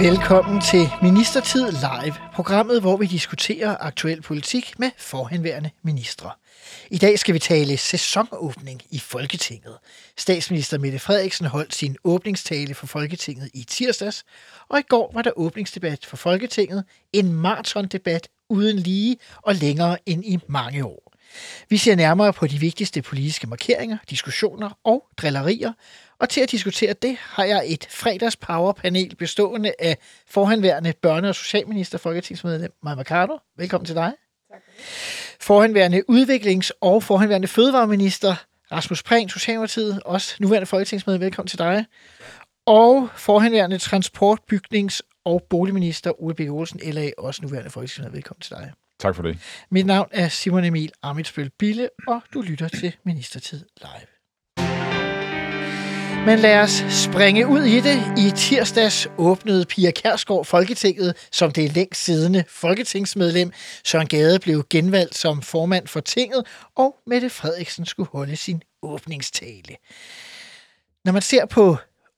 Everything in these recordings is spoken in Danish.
Velkommen til Ministertid Live, programmet, hvor vi diskuterer aktuel politik med forhenværende ministre. I dag skal vi tale sæsonåbning i Folketinget. Statsminister Mette Frederiksen holdt sin åbningstale for Folketinget i tirsdags, og i går var der åbningsdebat for Folketinget, en maratondebat uden lige og længere end i mange år. Vi ser nærmere på de vigtigste politiske markeringer, diskussioner og drillerier, og til at diskutere det har jeg et fredags powerpanel bestående af forhenværende børne- og socialminister, folketingsmedlem Maja Mercado. Velkommen til dig. Tak Forhenværende udviklings- og forhenværende fødevareminister Rasmus Prehn, Socialdemokratiet, også nuværende folketingsmedlem. Velkommen til dig. Og forhenværende transport-, bygnings- og boligminister Ole Bæk Olsen, LA, også nuværende folketingsmedlem. Velkommen til dig. Tak for det. Mit navn er Simon Emil Amitsbøl Bille, og du lytter til Ministertid Live. Men lad os springe ud i det. I tirsdags åbnede Pia Kærsgaard Folketinget som det længst siddende folketingsmedlem. Søren Gade blev genvalgt som formand for tinget, og Mette Frederiksen skulle holde sin åbningstale. Når man ser på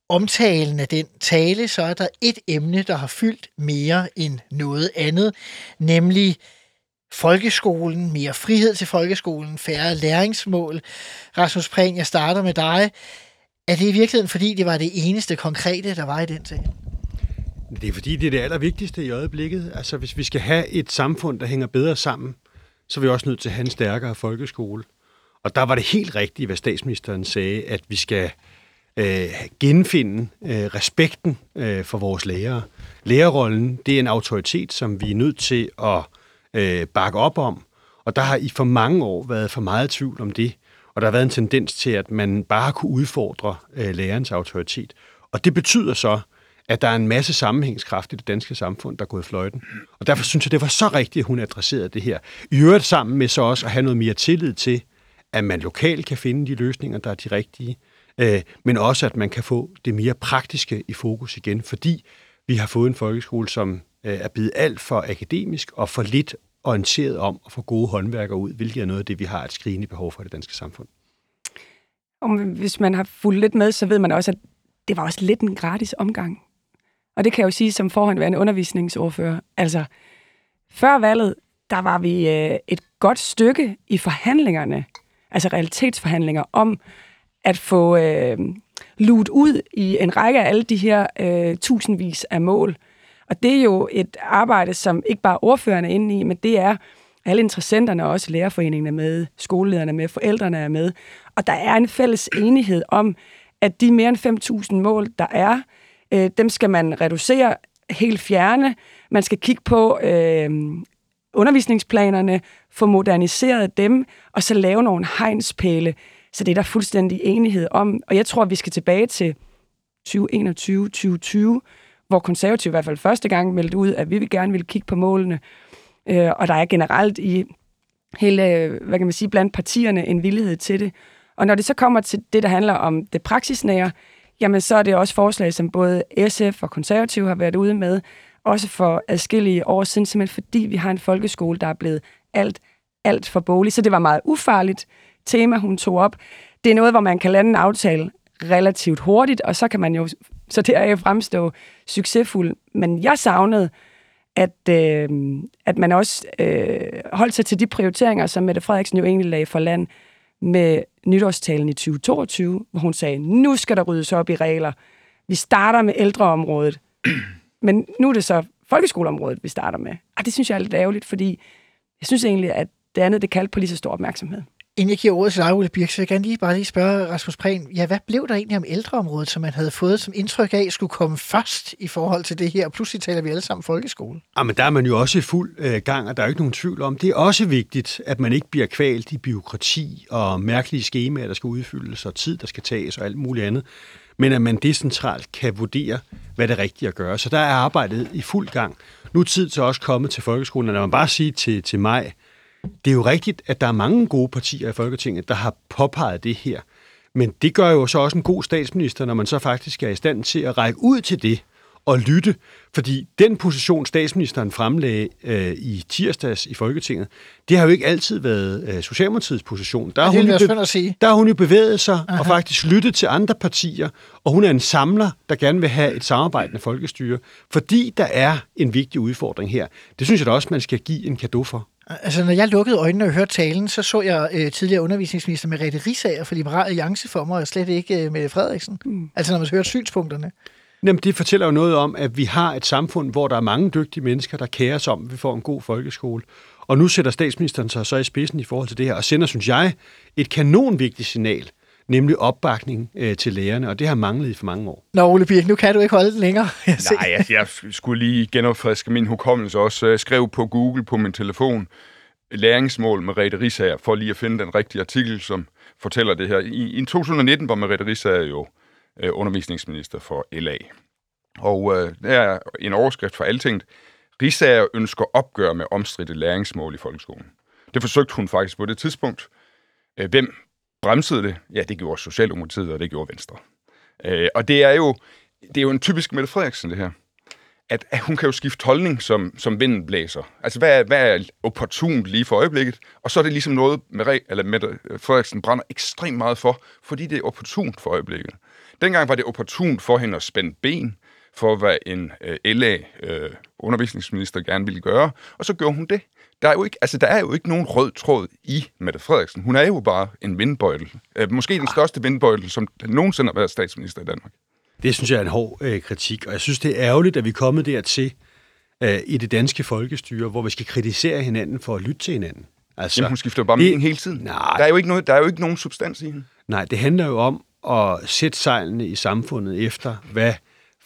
omtalen af den tale, så er der et emne, der har fyldt mere end noget andet, nemlig folkeskolen, mere frihed til folkeskolen, færre læringsmål. Rasmus Prehn, jeg starter med dig. Er det i virkeligheden, fordi det var det eneste konkrete, der var i den sag? Det er fordi, det er det allervigtigste i øjeblikket. Altså, hvis vi skal have et samfund, der hænger bedre sammen, så er vi også nødt til at have en stærkere folkeskole. Og der var det helt rigtigt, hvad statsministeren sagde, at vi skal øh, genfinde øh, respekten øh, for vores lærere. Lærerrollen, det er en autoritet, som vi er nødt til at øh, bakke op om. Og der har i for mange år været for meget tvivl om det. Og der har været en tendens til, at man bare kunne udfordre øh, lærerens autoritet. Og det betyder så, at der er en masse sammenhængskraft i det danske samfund, der er gået fløjten. Og derfor synes jeg, det var så rigtigt, at hun adresserede det her. I øvrigt sammen med så også at have noget mere tillid til, at man lokalt kan finde de løsninger, der er de rigtige, øh, men også at man kan få det mere praktiske i fokus igen, fordi vi har fået en folkeskole, som øh, er blevet alt for akademisk og for lidt orienteret om at få gode håndværkere ud, hvilket er noget af det, vi har et skrigende behov for i det danske samfund. Og hvis man har fulgt lidt med, så ved man også, at det var også lidt en gratis omgang. Og det kan jeg jo sige som forhåndværende undervisningsordfører. Altså, før valget, der var vi øh, et godt stykke i forhandlingerne, altså realitetsforhandlinger, om at få øh, luet ud i en række af alle de her øh, tusindvis af mål. Og det er jo et arbejde, som ikke bare ordførerne er inde i, men det er alle interessenterne, også lærerforeningen er med, skolelederne er med, forældrene er med. Og der er en fælles enighed om, at de mere end 5.000 mål, der er, øh, dem skal man reducere, helt fjerne. Man skal kigge på øh, undervisningsplanerne, få moderniseret dem, og så lave nogle hegnspæle. Så det er der fuldstændig enighed om. Og jeg tror, vi skal tilbage til 2021-2020, hvor konservative i hvert fald første gang meldte ud, at vi vil gerne vil kigge på målene. Øh, og der er generelt i hele, hvad kan man sige, blandt partierne en villighed til det. Og når det så kommer til det, der handler om det praksisnære, jamen så er det også forslag, som både SF og konservative har været ude med, også for adskillige år siden, simpelthen fordi vi har en folkeskole, der er blevet alt, alt for bolig. Så det var meget ufarligt tema, hun tog op. Det er noget, hvor man kan lande en aftale relativt hurtigt, og så kan man jo så det er jo fremstå succesfuld. Men jeg savnede, at, øh, at man også øh, holdt sig til de prioriteringer, som Mette Frederiksen jo egentlig lagde for land med nytårstalen i 2022, hvor hun sagde, nu skal der ryddes op i regler. Vi starter med ældreområdet, men nu er det så folkeskoleområdet, vi starter med. Og det synes jeg er lidt ærgerligt, fordi jeg synes egentlig, at det andet, det kaldte på lige så stor opmærksomhed. Inden jeg giver ordet til dig, Ole Birk, så vil jeg gerne lige bare lige spørge Rasmus Prehn, ja, hvad blev der egentlig om ældreområdet, som man havde fået som indtryk af, skulle komme først i forhold til det her? Og pludselig taler vi alle sammen folkeskole. Ja, men der er man jo også i fuld øh, gang, og der er jo ikke nogen tvivl om. Det er også vigtigt, at man ikke bliver kvalt i byråkrati og mærkelige skemaer, der skal udfyldes, og tid, der skal tages og alt muligt andet. Men at man decentralt kan vurdere, hvad det er rigtigt at gøre. Så der er arbejdet i fuld gang. nu er tid til også kommet til folkeskolen. Og lad man bare sige til, til mig, det er jo rigtigt, at der er mange gode partier i Folketinget, der har påpeget det her. Men det gør jo så også en god statsminister, når man så faktisk er i stand til at række ud til det og lytte. Fordi den position, statsministeren fremlagde øh, i tirsdags i Folketinget, det har jo ikke altid været øh, Socialdemokratiets position. Der, har hun jo at sige. der har hun jo bevæget sig Aha. og faktisk lyttet til andre partier, og hun er en samler, der gerne vil have et samarbejdende folkestyre, fordi der er en vigtig udfordring her. Det synes jeg da også, man skal give en gave for. Altså, når jeg lukkede øjnene og hørte talen, så så jeg øh, tidligere undervisningsminister Merete Risager for Liberal Alliance for mig, og slet ikke øh, Mette Frederiksen. Mm. Altså, når man hører synspunkterne. Jamen, det fortæller jo noget om, at vi har et samfund, hvor der er mange dygtige mennesker, der kærer sig om, at vi får en god folkeskole. Og nu sætter statsministeren sig så i spidsen i forhold til det her, og sender, synes jeg, et kanonvigtigt signal, nemlig opbakning øh, til lærerne, og det har manglet i for mange år. Nå, Ole Birk, nu kan du ikke holde den længere. Jeg Nej, jeg, jeg skulle lige genopfriske min hukommelse også. Jeg skrev på Google på min telefon læringsmål med Rete Risager, for lige at finde den rigtige artikel, som fortæller det her. I, i 2019 var Merete Risager jo øh, undervisningsminister for LA. Og øh, der er en overskrift for altinget. Risager ønsker opgør med omstridte læringsmål i folkeskolen. Det forsøgte hun faktisk på det tidspunkt. Øh, hvem bremsede det? Ja, det gjorde Socialdemokratiet, og det gjorde Venstre. Øh, og det er jo det er jo en typisk Mette Frederiksen, det her. At, at hun kan jo skifte holdning, som, som vinden blæser. Altså, hvad er, hvad er opportunt lige for øjeblikket? Og så er det ligesom noget, Mette, eller Mette Frederiksen brænder ekstremt meget for, fordi det er opportunt for øjeblikket. Dengang var det opportunt for hende at spænde ben for, hvad en øh, LA-undervisningsminister gerne ville gøre, og så gjorde hun det. Der er, jo ikke, altså, der er jo ikke nogen rød tråd i Mette Frederiksen. Hun er jo bare en vindbøjtel. Øh, måske den største vindbøjtel, som nogensinde har været statsminister i Danmark. Det synes jeg er en hård øh, kritik, og jeg synes, det er ærgerligt, at vi er kommet dertil øh, i det danske folkestyre, hvor vi skal kritisere hinanden for at lytte til hinanden. Altså, Jamen, hun skifter bare det- mening hele tiden. Nej. Der er, jo ikke noget, der er jo ikke nogen substans i hende. Nej, det handler jo om at sætte sejlene i samfundet efter, hvad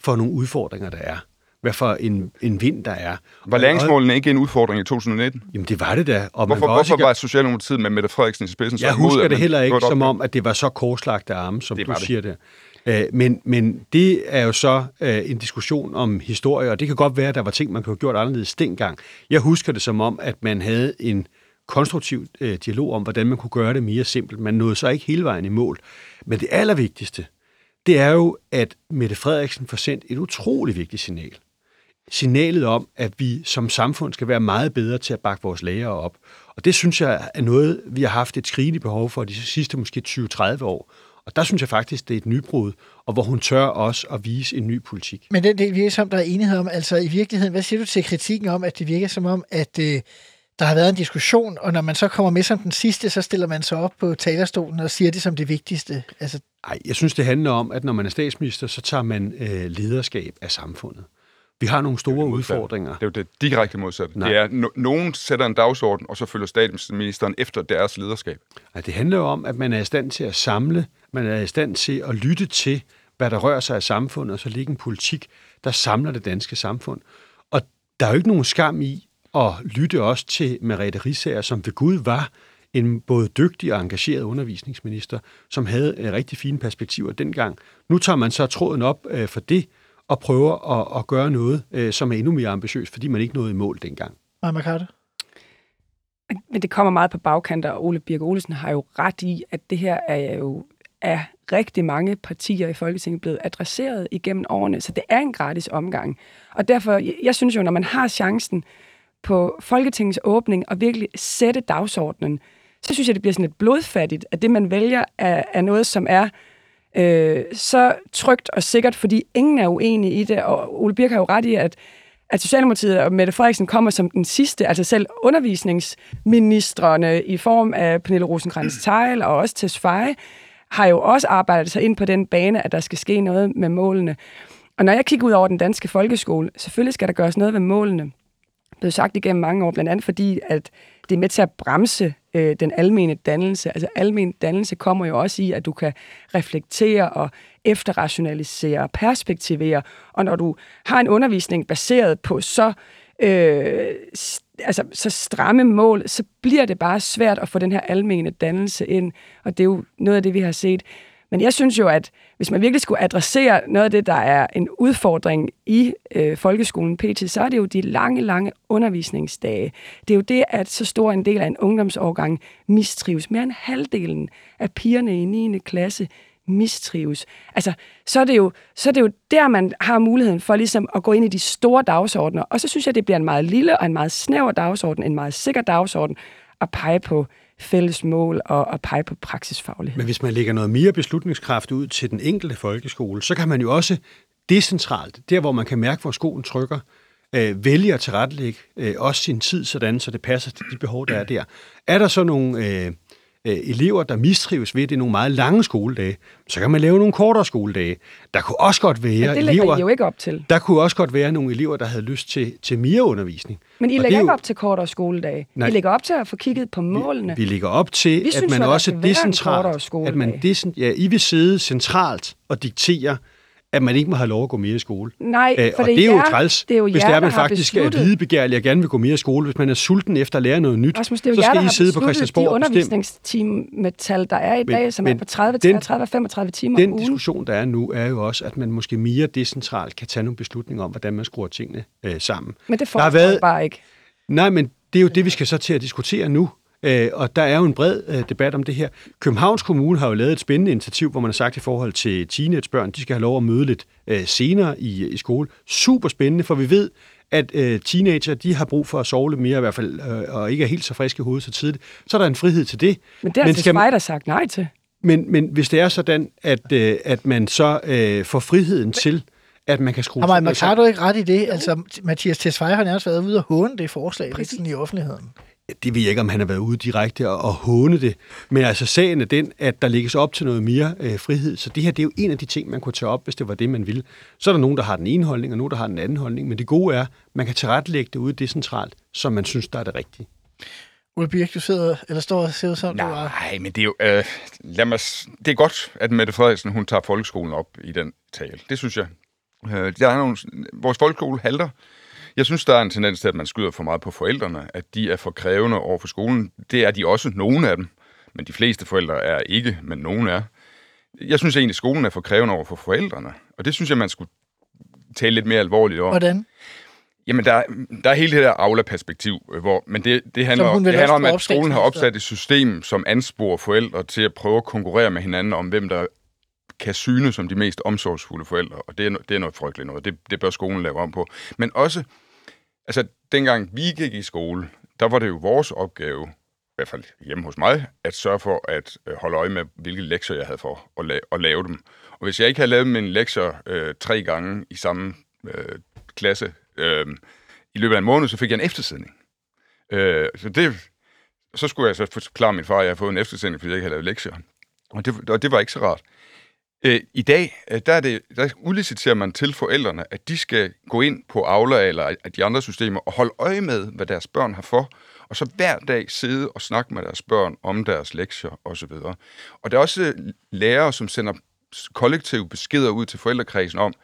for nogle udfordringer der er. Hvad for en, en vind der er. Var læringsmålene ikke en udfordring i 2019? Jamen, det var det da. Og man Hvorfor, var også hvorfor i- var Socialdemokratiet med Mette Frederiksen i spidsen så Jeg imod, husker det man heller ikke som om, at det var så korslagte arme, som Det du var det. siger det. Øh, Men, men det er jo så øh, en diskussion om historie, og det kan godt være, at der var ting, man kunne have gjort anderledes dengang. Jeg husker det som om, at man havde en konstruktiv øh, dialog om, hvordan man kunne gøre det mere simpelt. Man nåede så ikke hele vejen i mål. Men det allervigtigste, det er jo, at Mette Frederiksen får sendt et utroligt vigtigt signal. Signalet om, at vi som samfund skal være meget bedre til at bakke vores læger op. Og det synes jeg er noget, vi har haft et skrigende behov for de sidste måske 20-30 år. Og der synes jeg faktisk, det er et nybrud, og hvor hun tør også at vise en ny politik. Men den del virker som, der er enighed om, altså i virkeligheden, hvad siger du til kritikken om, at det virker som om, at øh, der har været en diskussion, og når man så kommer med som den sidste, så stiller man sig op på talerstolen og siger det som det vigtigste. Altså, ej, jeg synes, det handler om, at når man er statsminister, så tager man øh, lederskab af samfundet. Vi har nogle store udfordringer. Det er jo det direkte modsatte. Nej. Det er, no- nogen sætter en dagsorden, og så følger statsministeren efter deres lederskab. Ej, det handler jo om, at man er i stand til at samle, man er i stand til at lytte til, hvad der rører sig i samfundet, og så ligge en politik, der samler det danske samfund. Og der er jo ikke nogen skam i at lytte også til Merete Risager, som ved Gud var en både dygtig og engageret undervisningsminister, som havde øh, rigtig fine perspektiver dengang. Nu tager man så tråden op øh, for det, og prøver at, at gøre noget, øh, som er endnu mere ambitiøst, fordi man ikke nåede i mål dengang. Maja Mercado? Men det kommer meget på bagkanter, og Ole Birk Olesen har jo ret i, at det her er jo af rigtig mange partier i Folketinget blevet adresseret igennem årene, så det er en gratis omgang. Og derfor, jeg, synes jo, når man har chancen på Folketingets åbning og virkelig sætte dagsordenen, så synes jeg, det bliver sådan lidt blodfattigt, at det, man vælger, er, er noget, som er øh, så trygt og sikkert, fordi ingen er uenige i det, og Ole Birk har jo ret i, at at Socialdemokratiet og Mette Frederiksen kommer som den sidste, altså selv undervisningsministerne i form af Pernille rosenkrantz teil og også Tesfaye, har jo også arbejdet sig ind på den bane, at der skal ske noget med målene. Og når jeg kigger ud over den danske folkeskole, selvfølgelig skal der gøres noget ved målene. Det er sagt igennem mange år, blandt andet fordi, at det er med til at bremse øh, den almene dannelse. Altså almen dannelse kommer jo også i, at du kan reflektere og efterrationalisere og perspektivere. Og når du har en undervisning baseret på så, øh, altså, så stramme mål, så bliver det bare svært at få den her almene dannelse ind. Og det er jo noget af det, vi har set. Men jeg synes jo, at hvis man virkelig skulle adressere noget af det, der er en udfordring i øh, folkeskolen pt., så er det jo de lange, lange undervisningsdage. Det er jo det, at så stor en del af en ungdomsårgang mistrives. Mere end halvdelen af pigerne i 9. klasse mistrives. Altså, så er, det jo, så er det jo der, man har muligheden for ligesom at gå ind i de store dagsordner. Og så synes jeg, det bliver en meget lille og en meget snæver dagsorden, en meget sikker dagsorden, at pege på fælles mål og, og pege på praksisfaglighed. Men hvis man lægger noget mere beslutningskraft ud til den enkelte folkeskole, så kan man jo også decentralt, der hvor man kan mærke, hvor skoen trykker, øh, vælge at tilrettelægge øh, også sin tid sådan, så det passer til de behov, der er der. Er der så nogle øh, øh, elever, der mistrives ved, det er nogle meget lange skoledage, så kan man lave nogle kortere skoledage. Der kunne også godt være Men det elever, I jo ikke op til. der kunne også godt være nogle elever, der havde lyst til, til mere undervisning. Men I Og lægger er ikke jo- op til kortere skoledage. Nej. I lægger op til at få kigget på målene. Vi lægger op til, Vi at synes man også decentralt, at man decent, ja, I vil sidde centralt og diktere, at man ikke må have lov at gå mere i skole. Nej, Øh, for og det, det er jo jer, træls, det er jo hvis jer, det er, man faktisk er besluttet- videbegærlig og gerne vil gå mere i skole. Hvis man er sulten efter at lære noget nyt, Rasmus, det er jo så jer, skal der I sidde på Christiansborg og bestemme. undervisningstimetal, der er i Men- dag, som men er på 30, den- 33 og 35 timer om Den ugen. diskussion, der er nu, er jo også, at man måske mere decentralt kan tage nogle beslutninger om, hvordan man skruer tingene øh, sammen. Men det får Der været- bare ikke. Nej, men det er jo det, vi skal så til at diskutere nu. Øh, og der er jo en bred øh, debat om det her. Københavns Kommune har jo lavet et spændende initiativ, hvor man har sagt i forhold til teenagebørn, de skal have lov at møde lidt øh, senere i, i skole. Super spændende, for vi ved, at øh, teenager de har brug for at sove lidt mere i hvert fald, øh, og ikke er helt så friske i hovedet så tidligt. Så er der en frihed til det. Men det har Men altså man- Spider sagt nej til. Men, men hvis det er sådan, at, øh, at man så øh, får friheden til, at man kan skrue Har sådan man har du ikke ret i det? Altså, Mathias Tesfaye har nærmest været ude og håne det forslag sådan i offentligheden. Det ved jeg ikke, om han har været ude direkte og, og håne det. Men altså sagen er den, at der lægges op til noget mere øh, frihed. Så det her det er jo en af de ting, man kunne tage op, hvis det var det, man ville. Så er der nogen, der har den ene holdning, og nogen, der har den anden holdning. Men det gode er, man kan tilrettelægge det ude decentralt, som man synes, der er det rigtige. Ole Birk, du sidder, eller står og ser ud som, du er... Nej, men det er jo... Øh, lad mig, det er godt, at Mette Frederiksen, hun tager folkeskolen op i den tale. Det synes jeg. Øh, der er nogle, vores folkeskole halter. Jeg synes, der er en tendens til, at man skyder for meget på forældrene, at de er for krævende over for skolen. Det er de også, nogle af dem. Men de fleste forældre er ikke, men nogen er. Jeg synes egentlig, at skolen er for krævende over for forældrene. Og det synes jeg, man skulle tale lidt mere alvorligt om. Hvordan? Jamen, der, der er hele det der Aula-perspektiv, øh, hvor, men det, det handler, om, det handler om, at skolen har opsat et system, som ansporer forældre til at prøve at konkurrere med hinanden om, hvem der kan syne som de mest omsorgsfulde forældre, og det er, no- det er noget frygteligt noget. Det, det bør skolen lave om på. Men også, altså dengang vi gik i skole, der var det jo vores opgave, i hvert fald hjemme hos mig, at sørge for at øh, holde øje med, hvilke lektier jeg havde for at, la- at lave dem. Og hvis jeg ikke havde lavet mine lektier øh, tre gange i samme øh, klasse øh, i løbet af en måned, så fik jeg en eftersidning. Øh, så det, så skulle jeg så forklare min far, at jeg havde fået en eftersidning, fordi jeg ikke havde lavet lektier. Og det, og det var ikke så rart. Øh, I dag, øh, der, er det, der udliciterer man til forældrene, at de skal gå ind på Aula eller de andre systemer og holde øje med, hvad deres børn har for, og så hver dag sidde og snakke med deres børn om deres lektier osv. Og der er også øh, lærere, som sender kollektive beskeder ud til forældrekredsen om,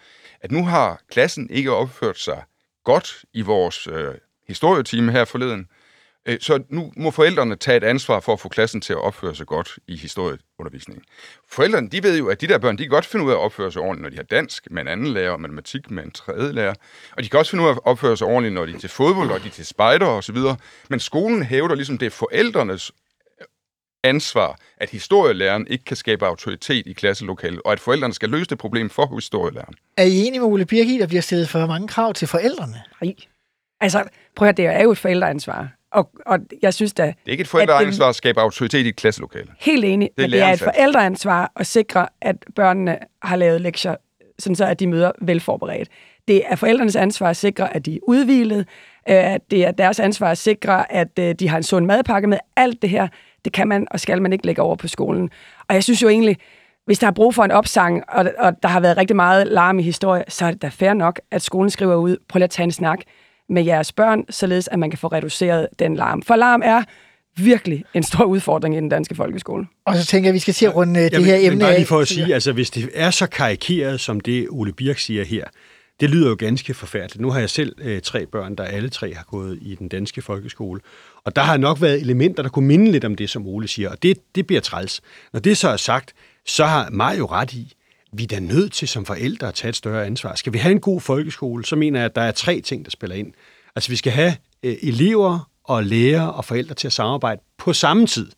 at nu har klassen ikke opført sig godt i vores øh, historietime her forleden, Øh, så nu må forældrene tage et ansvar for at få klassen til at opføre sig godt i historieundervisningen. Forældrene, de ved jo, at de der børn, de kan godt finde ud af at opføre sig ordentligt, når de har dansk med en anden lærer, og matematik med en tredje lærer. Og de kan også finde ud af at opføre sig ordentligt, når de er til fodbold, og de er til spejder osv. Men skolen hævder ligesom, det er forældrenes ansvar, at historielæreren ikke kan skabe autoritet i klasselokalet, og at forældrene skal løse det problem for historielæreren. Er I enige med Ole Birk i, at der bliver stillet for mange krav til forældrene? Nej. Altså, prøv at høre, det er jo et forældreansvar. Og, og jeg synes da, Det er ikke et forældreansvar at skabe autoritet i et klasselokale. helt enig, Det er men det er et forældreansvar at sikre, at børnene har lavet lektier, sådan så at de møder velforberedt. Det er forældrenes ansvar at sikre, at de er udvilet. Øh, Det er deres ansvar at sikre, at øh, de har en sund madpakke med. Alt det her, det kan man og skal man ikke lægge over på skolen. Og jeg synes jo egentlig, hvis der er brug for en opsang, og, og der har været rigtig meget larm i historie, så er det da fair nok, at skolen skriver ud, prøv lige at tage en snak med jeres børn, således at man kan få reduceret den larm. For larm er virkelig en stor udfordring i den danske folkeskole. Og så tænker jeg, at vi skal til at runde øh, det men, her men emne bare lige for at sige, altså hvis det er så karikeret, som det Ole Birk siger her, det lyder jo ganske forfærdeligt. Nu har jeg selv øh, tre børn, der alle tre har gået i den danske folkeskole. Og der har nok været elementer, der kunne minde lidt om det, som Ole siger. Og det, det bliver træls. Når det så er sagt, så har Mario ret i, vi er da nødt til som forældre at tage et større ansvar. Skal vi have en god folkeskole, så mener jeg, at der er tre ting, der spiller ind. Altså vi skal have øh, elever og lærere og forældre til at samarbejde på samme tid,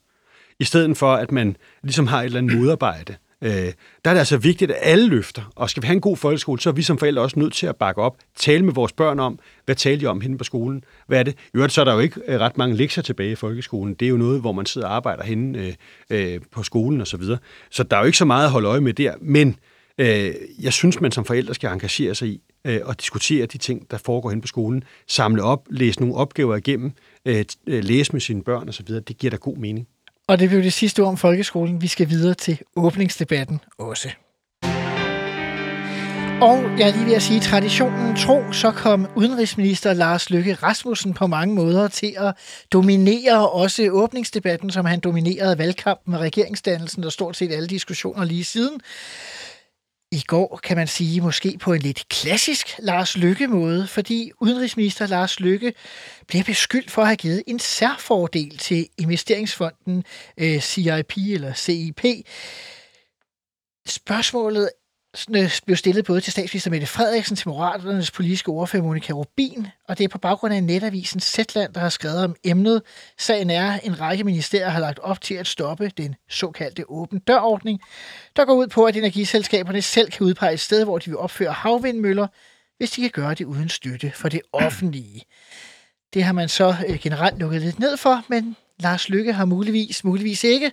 i stedet for at man ligesom har et eller andet modarbejde. Øh, der er det altså vigtigt, at alle løfter, og skal vi have en god folkeskole, så er vi som forældre også nødt til at bakke op, tale med vores børn om, hvad taler de om henne på skolen, hvad er det? I øvrigt så er der jo ikke øh, ret mange lektier tilbage i folkeskolen, det er jo noget, hvor man sidder og arbejder henne øh, øh, på skolen og så videre. Så der er jo ikke så meget at holde øje med der, men øh, jeg synes, man som forældre skal engagere sig i øh, og diskutere de ting, der foregår hen på skolen, samle op, læse nogle opgaver igennem, øh, øh læse med sine børn osv., det giver da god mening. Og det blev det sidste ord om folkeskolen. Vi skal videre til åbningsdebatten også. Og jeg er lige ved at sige, traditionen tro, så kom udenrigsminister Lars Løkke Rasmussen på mange måder til at dominere også åbningsdebatten, som han dominerede valgkampen med regeringsdannelsen og stort set alle diskussioner lige siden i går, kan man sige, måske på en lidt klassisk Lars Lykke-måde, fordi udenrigsminister Lars Lykke bliver beskyldt for at have givet en særfordel til investeringsfonden øh, CIP eller CIP. Spørgsmålet blev stillet både til statsminister Mette Frederiksen, til Moderaternes politiske ordfører Monika Rubin, og det er på baggrund af netavisen Zetland, der har skrevet om emnet. Sagen er, at en række ministerier har lagt op til at stoppe den såkaldte åben dørordning, der går ud på, at energiselskaberne selv kan udpege et sted, hvor de vil opføre havvindmøller, hvis de kan gøre det uden støtte for det offentlige. Det har man så øh, generelt lukket lidt ned for, men Lars Lykke har muligvis, muligvis ikke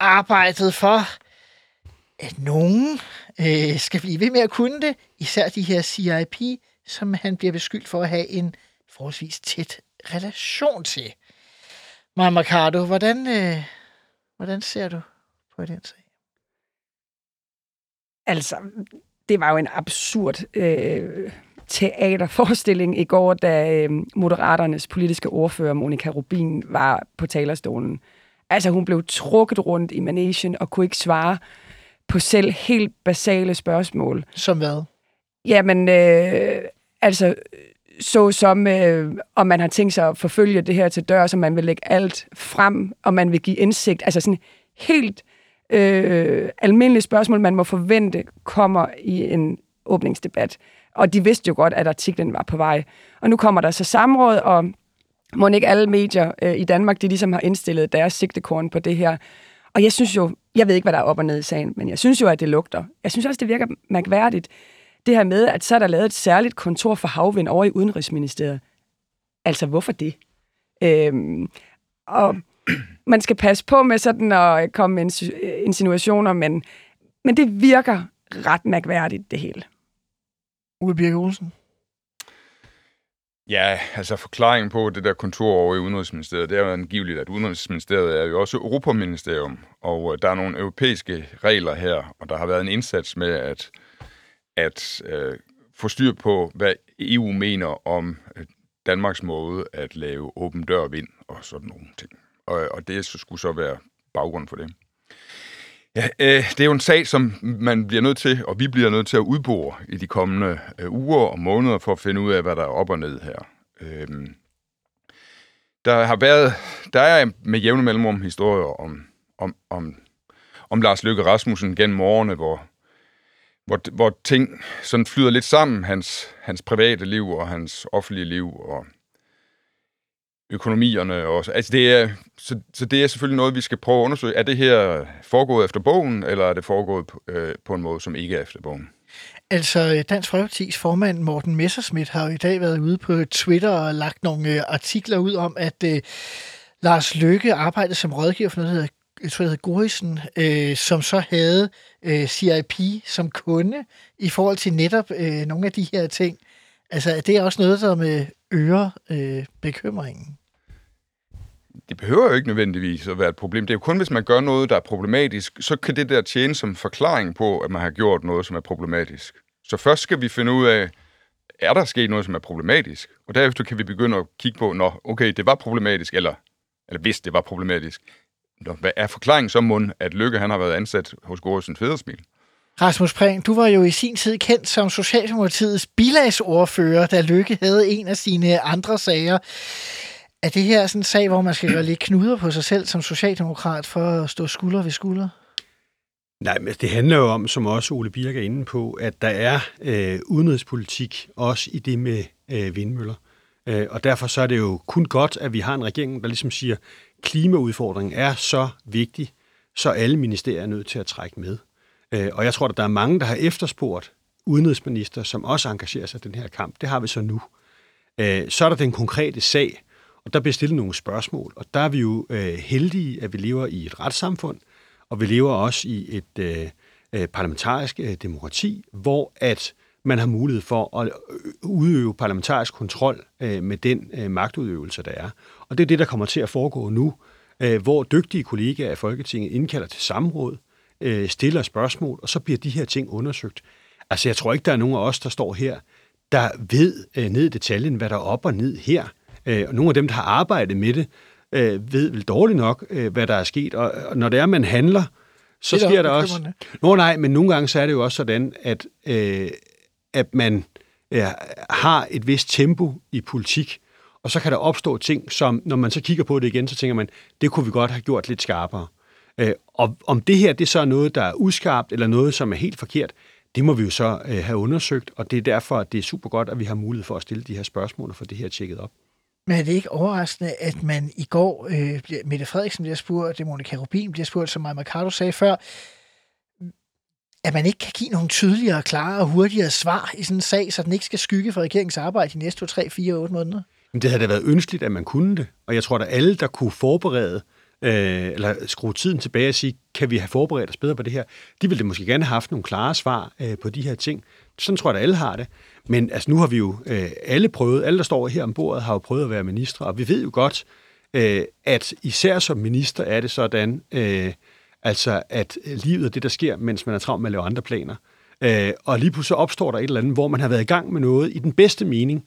arbejdet for, at nogen øh, skal blive ved med at kunne det, især de her CIP, som han bliver beskyldt for at have en forholdsvis tæt relation til. Maja Mercado, hvordan, øh, hvordan ser du på den sag? Altså, det var jo en absurd øh, teaterforestilling i går, da øh, Moderaternes politiske ordfører, Monika Rubin, var på talerstolen. Altså, hun blev trukket rundt i managen og kunne ikke svare på selv helt basale spørgsmål. Som hvad? Jamen, øh, altså, så som øh, om man har tænkt sig at forfølge det her til dør, så man vil lægge alt frem, og man vil give indsigt. Altså sådan helt øh, almindelige spørgsmål, man må forvente, kommer i en åbningsdebat. Og de vidste jo godt, at artiklen var på vej. Og nu kommer der så samråd, og må ikke alle medier øh, i Danmark, de ligesom har indstillet deres sigtekorn på det her. Og jeg synes jo, jeg ved ikke, hvad der er op og ned i sagen, men jeg synes jo, at det lugter. Jeg synes også, det virker mærkværdigt, det her med, at så er der lavet et særligt kontor for havvind over i Udenrigsministeriet. Altså, hvorfor det? Øhm, og man skal passe på med sådan at komme med insinuationer, men, men det virker ret mærkværdigt, det hele. Uwe Birke Olsen? Ja, altså forklaringen på det der kontor over i Udenrigsministeriet, det er jo angiveligt, at Udenrigsministeriet er jo også Europaministerium, og øh, der er nogle europæiske regler her, og der har været en indsats med at, at øh, få styr på, hvad EU mener om øh, Danmarks måde at lave åben dør vind og sådan nogle ting. Og, og det skulle så være baggrund for det. Ja, øh, det er jo en sag, som man bliver nødt til, og vi bliver nødt til at udbore i de kommende øh, uger og måneder for at finde ud af, hvad der er op og ned her. Øh, der har været, der er med jævne mellemrum historier om, om, om, om Lars Løkke Rasmussen gennem årene, hvor, hvor, hvor ting sådan flyder lidt sammen, hans, hans private liv og hans offentlige liv, og økonomierne også. Altså det er, så, så det er selvfølgelig noget, vi skal prøve at undersøge. Er det her foregået efter bogen, eller er det foregået på, øh, på en måde, som ikke er efter bogen? Altså, Dansk Folkeparti's formand Morten Messerschmidt har jo i dag været ude på Twitter og lagt nogle øh, artikler ud om, at øh, Lars Løkke arbejdede som rådgiver for noget, der hedder jeg tror, det hedder Gorisen, øh, som så havde øh, CIP som kunde i forhold til netop øh, nogle af de her ting. Altså, det er også noget, der med øger øh, bekymringen det behøver jo ikke nødvendigvis at være et problem. Det er jo kun, hvis man gør noget, der er problematisk, så kan det der tjene som forklaring på, at man har gjort noget, som er problematisk. Så først skal vi finde ud af, er der sket noget, som er problematisk? Og derefter kan vi begynde at kigge på, når okay, det var problematisk, eller, eller hvis det var problematisk, nå, hvad er forklaringen så mund, at Lykke han har været ansat hos Gårdsen Federsmil? Rasmus Prehn, du var jo i sin tid kendt som Socialdemokratiets bilagsordfører, da Lykke havde en af sine andre sager. Er det her sådan en sag, hvor man skal gøre lidt knuder på sig selv som socialdemokrat for at stå skulder ved skulder? Nej, men det handler jo om, som også Ole Birk er inde på, at der er øh, udenrigspolitik også i det med øh, vindmøller. Øh, og derfor så er det jo kun godt, at vi har en regering, der ligesom siger, klimaudfordringen er så vigtig, så alle ministerier er nødt til at trække med. Øh, og jeg tror, at der er mange, der har efterspurgt udenrigsminister, som også engagerer sig i den her kamp. Det har vi så nu. Øh, så er der den konkrete sag, og der bliver stillet nogle spørgsmål. Og der er vi jo øh, heldige, at vi lever i et retssamfund, og vi lever også i et øh, øh, parlamentarisk øh, demokrati, hvor at man har mulighed for at øh, udøve parlamentarisk kontrol øh, med den øh, magtudøvelse, der er. Og det er det, der kommer til at foregå nu, øh, hvor dygtige kollegaer af Folketinget indkalder til samråd, øh, stiller spørgsmål, og så bliver de her ting undersøgt. Altså, jeg tror ikke, der er nogen af os, der står her, der ved øh, ned i detaljen, hvad der er op og ned her. Øh, og nogle af dem, der har arbejdet med det, øh, ved vel dårligt nok, øh, hvad der er sket. Og, og når det er, man handler, så det sker der også... Nå nej, men nogle gange så er det jo også sådan, at, øh, at man øh, har et vist tempo i politik, og så kan der opstå ting, som når man så kigger på det igen, så tænker man, det kunne vi godt have gjort lidt skarpere. Øh, og om det her det så er noget, der er uskarpt, eller noget, som er helt forkert, det må vi jo så øh, have undersøgt, og det er derfor, at det er super godt, at vi har mulighed for at stille de her spørgsmål og få det her tjekket op. Men er det ikke overraskende, at man i går, øh, Mette Frederiksen bliver spurgt, øh, det Monika Rubin bliver spurgt, som Maja Mercado sagde før, at man ikke kan give nogle tydeligere, klare og hurtigere svar i sådan en sag, så den ikke skal skygge for regeringens arbejde de næste 2, 3, 4, 8 måneder? Men det havde da været ønskeligt, at man kunne det. Og jeg tror, at alle, der kunne forberede, øh, eller skrue tiden tilbage og sige, kan vi have forberedt os bedre på det her, de ville det måske gerne have haft nogle klare svar øh, på de her ting. Sådan tror jeg, at alle har det. Men altså, nu har vi jo øh, alle prøvet, alle der står her om bordet, har jo prøvet at være ministre, og vi ved jo godt, øh, at især som minister er det sådan, øh, altså at livet er det, der sker, mens man er travlt med at lave andre planer. Øh, og lige pludselig opstår der et eller andet, hvor man har været i gang med noget i den bedste mening,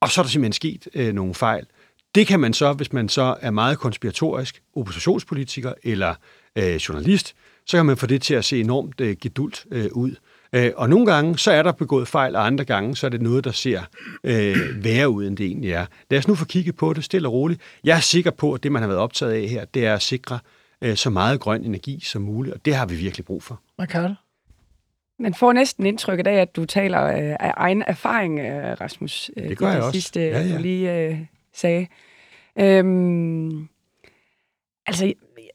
og så er der simpelthen sket øh, nogle fejl. Det kan man så, hvis man så er meget konspiratorisk, oppositionspolitiker eller øh, journalist, så kan man få det til at se enormt øh, gedult øh, ud. Øh, og nogle gange, så er der begået fejl, og andre gange, så er det noget, der ser øh, værre ud, end det egentlig er. Lad os nu få kigget på det stille og roligt. Jeg er sikker på, at det, man har været optaget af her, det er at sikre øh, så meget grøn energi som muligt, og det har vi virkelig brug for. Ricardo? Man får næsten indtrykket af, at du taler øh, af egen erfaring, øh, Rasmus. Øh, det gør det jeg også. sidste, ja, ja. du lige øh, sagde. Øhm, altså,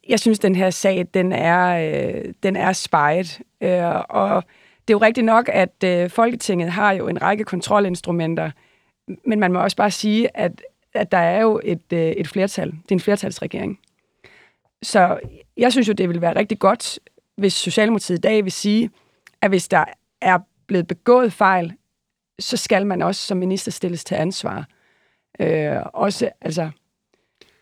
jeg synes, den her sag, den er, øh, den er spejet. Øh, og det er jo rigtigt nok, at øh, Folketinget har jo en række kontrolinstrumenter, men man må også bare sige, at, at der er jo et, øh, et flertal. Det er en flertalsregering. Så jeg synes jo, det vil være rigtig godt, hvis Socialdemokratiet i dag vil sige, at hvis der er blevet begået fejl, så skal man også som minister stilles til ansvar. Øh, også, altså,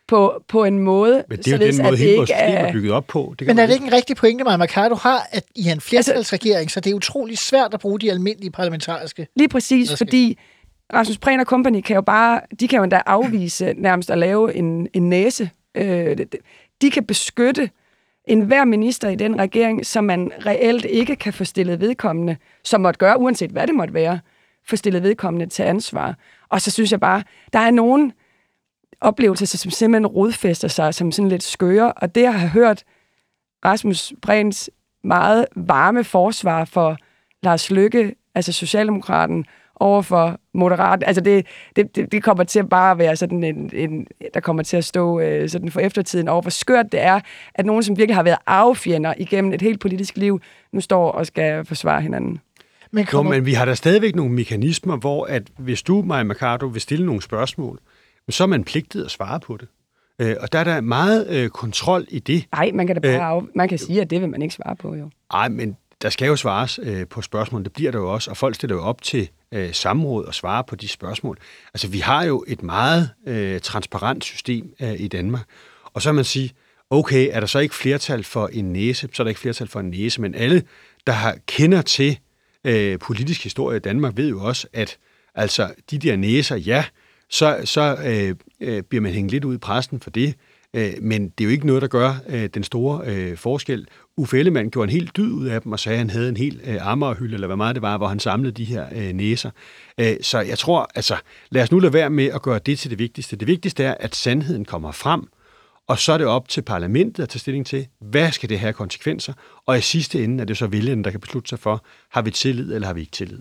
på, på en måde, Men det er jo den måde, hele vores system er bygget op på. Det Men er det ikke en rigtig pointe, Maja Mercado har, at I er en flertalsregering, altså, så det er utrolig svært at bruge de almindelige parlamentariske... Lige præcis, fordi Rasmus Prehn og Company kan jo bare, de kan jo endda afvise nærmest at lave en, en næse. Øh, de kan beskytte en hver minister i den regering, som man reelt ikke kan få stillet vedkommende, som måtte gøre, uanset hvad det måtte være, få stillet vedkommende til ansvar. Og så synes jeg bare, der er nogen oplevelser, som simpelthen rodfæster sig som sådan lidt skøre, og det jeg har hørt Rasmus Brens meget varme forsvar for Lars Lykke, altså Socialdemokraten, over for Moderat. Altså det, det, det, det kommer til at bare være sådan en, en der kommer til at stå øh, sådan for eftertiden over, hvor skørt det er, at nogen, som virkelig har været affjender igennem et helt politisk liv, nu står og skal forsvare hinanden. Men, kommer... jo, men vi har da stadigvæk nogle mekanismer, hvor at hvis du, Maja Mercado, vil stille nogle spørgsmål, så er man pligtet at svare på det. Øh, og der er der meget øh, kontrol i det. Nej, man kan da bare af, man kan sige, at det vil man ikke svare på, jo. Nej, men der skal jo svares øh, på spørgsmål. Det bliver der jo også, og folk stiller jo op til øh, samråd og svarer på de spørgsmål. Altså, vi har jo et meget øh, transparent system øh, i Danmark. Og så kan man sige, okay, er der så ikke flertal for en næse, så er der ikke flertal for en næse, men alle, der har, kender til øh, politisk historie i Danmark, ved jo også, at altså, de der næser, ja, så, så øh, øh, bliver man hængt lidt ud i præsten for det. Øh, men det er jo ikke noget, der gør øh, den store øh, forskel. Uffe Ellemann gjorde en helt dyd ud af dem og sagde, at han havde en helt øh, ammerhylde, eller hvad meget det var, hvor han samlede de her øh, næser. Øh, så jeg tror, altså, lad os nu lade være med at gøre det til det vigtigste. Det vigtigste er, at sandheden kommer frem, Og så er det op til parlamentet at tage stilling til, hvad skal det have konsekvenser? Og i sidste ende er det så vælgerne, der kan beslutte sig for, har vi tillid eller har vi ikke tillid?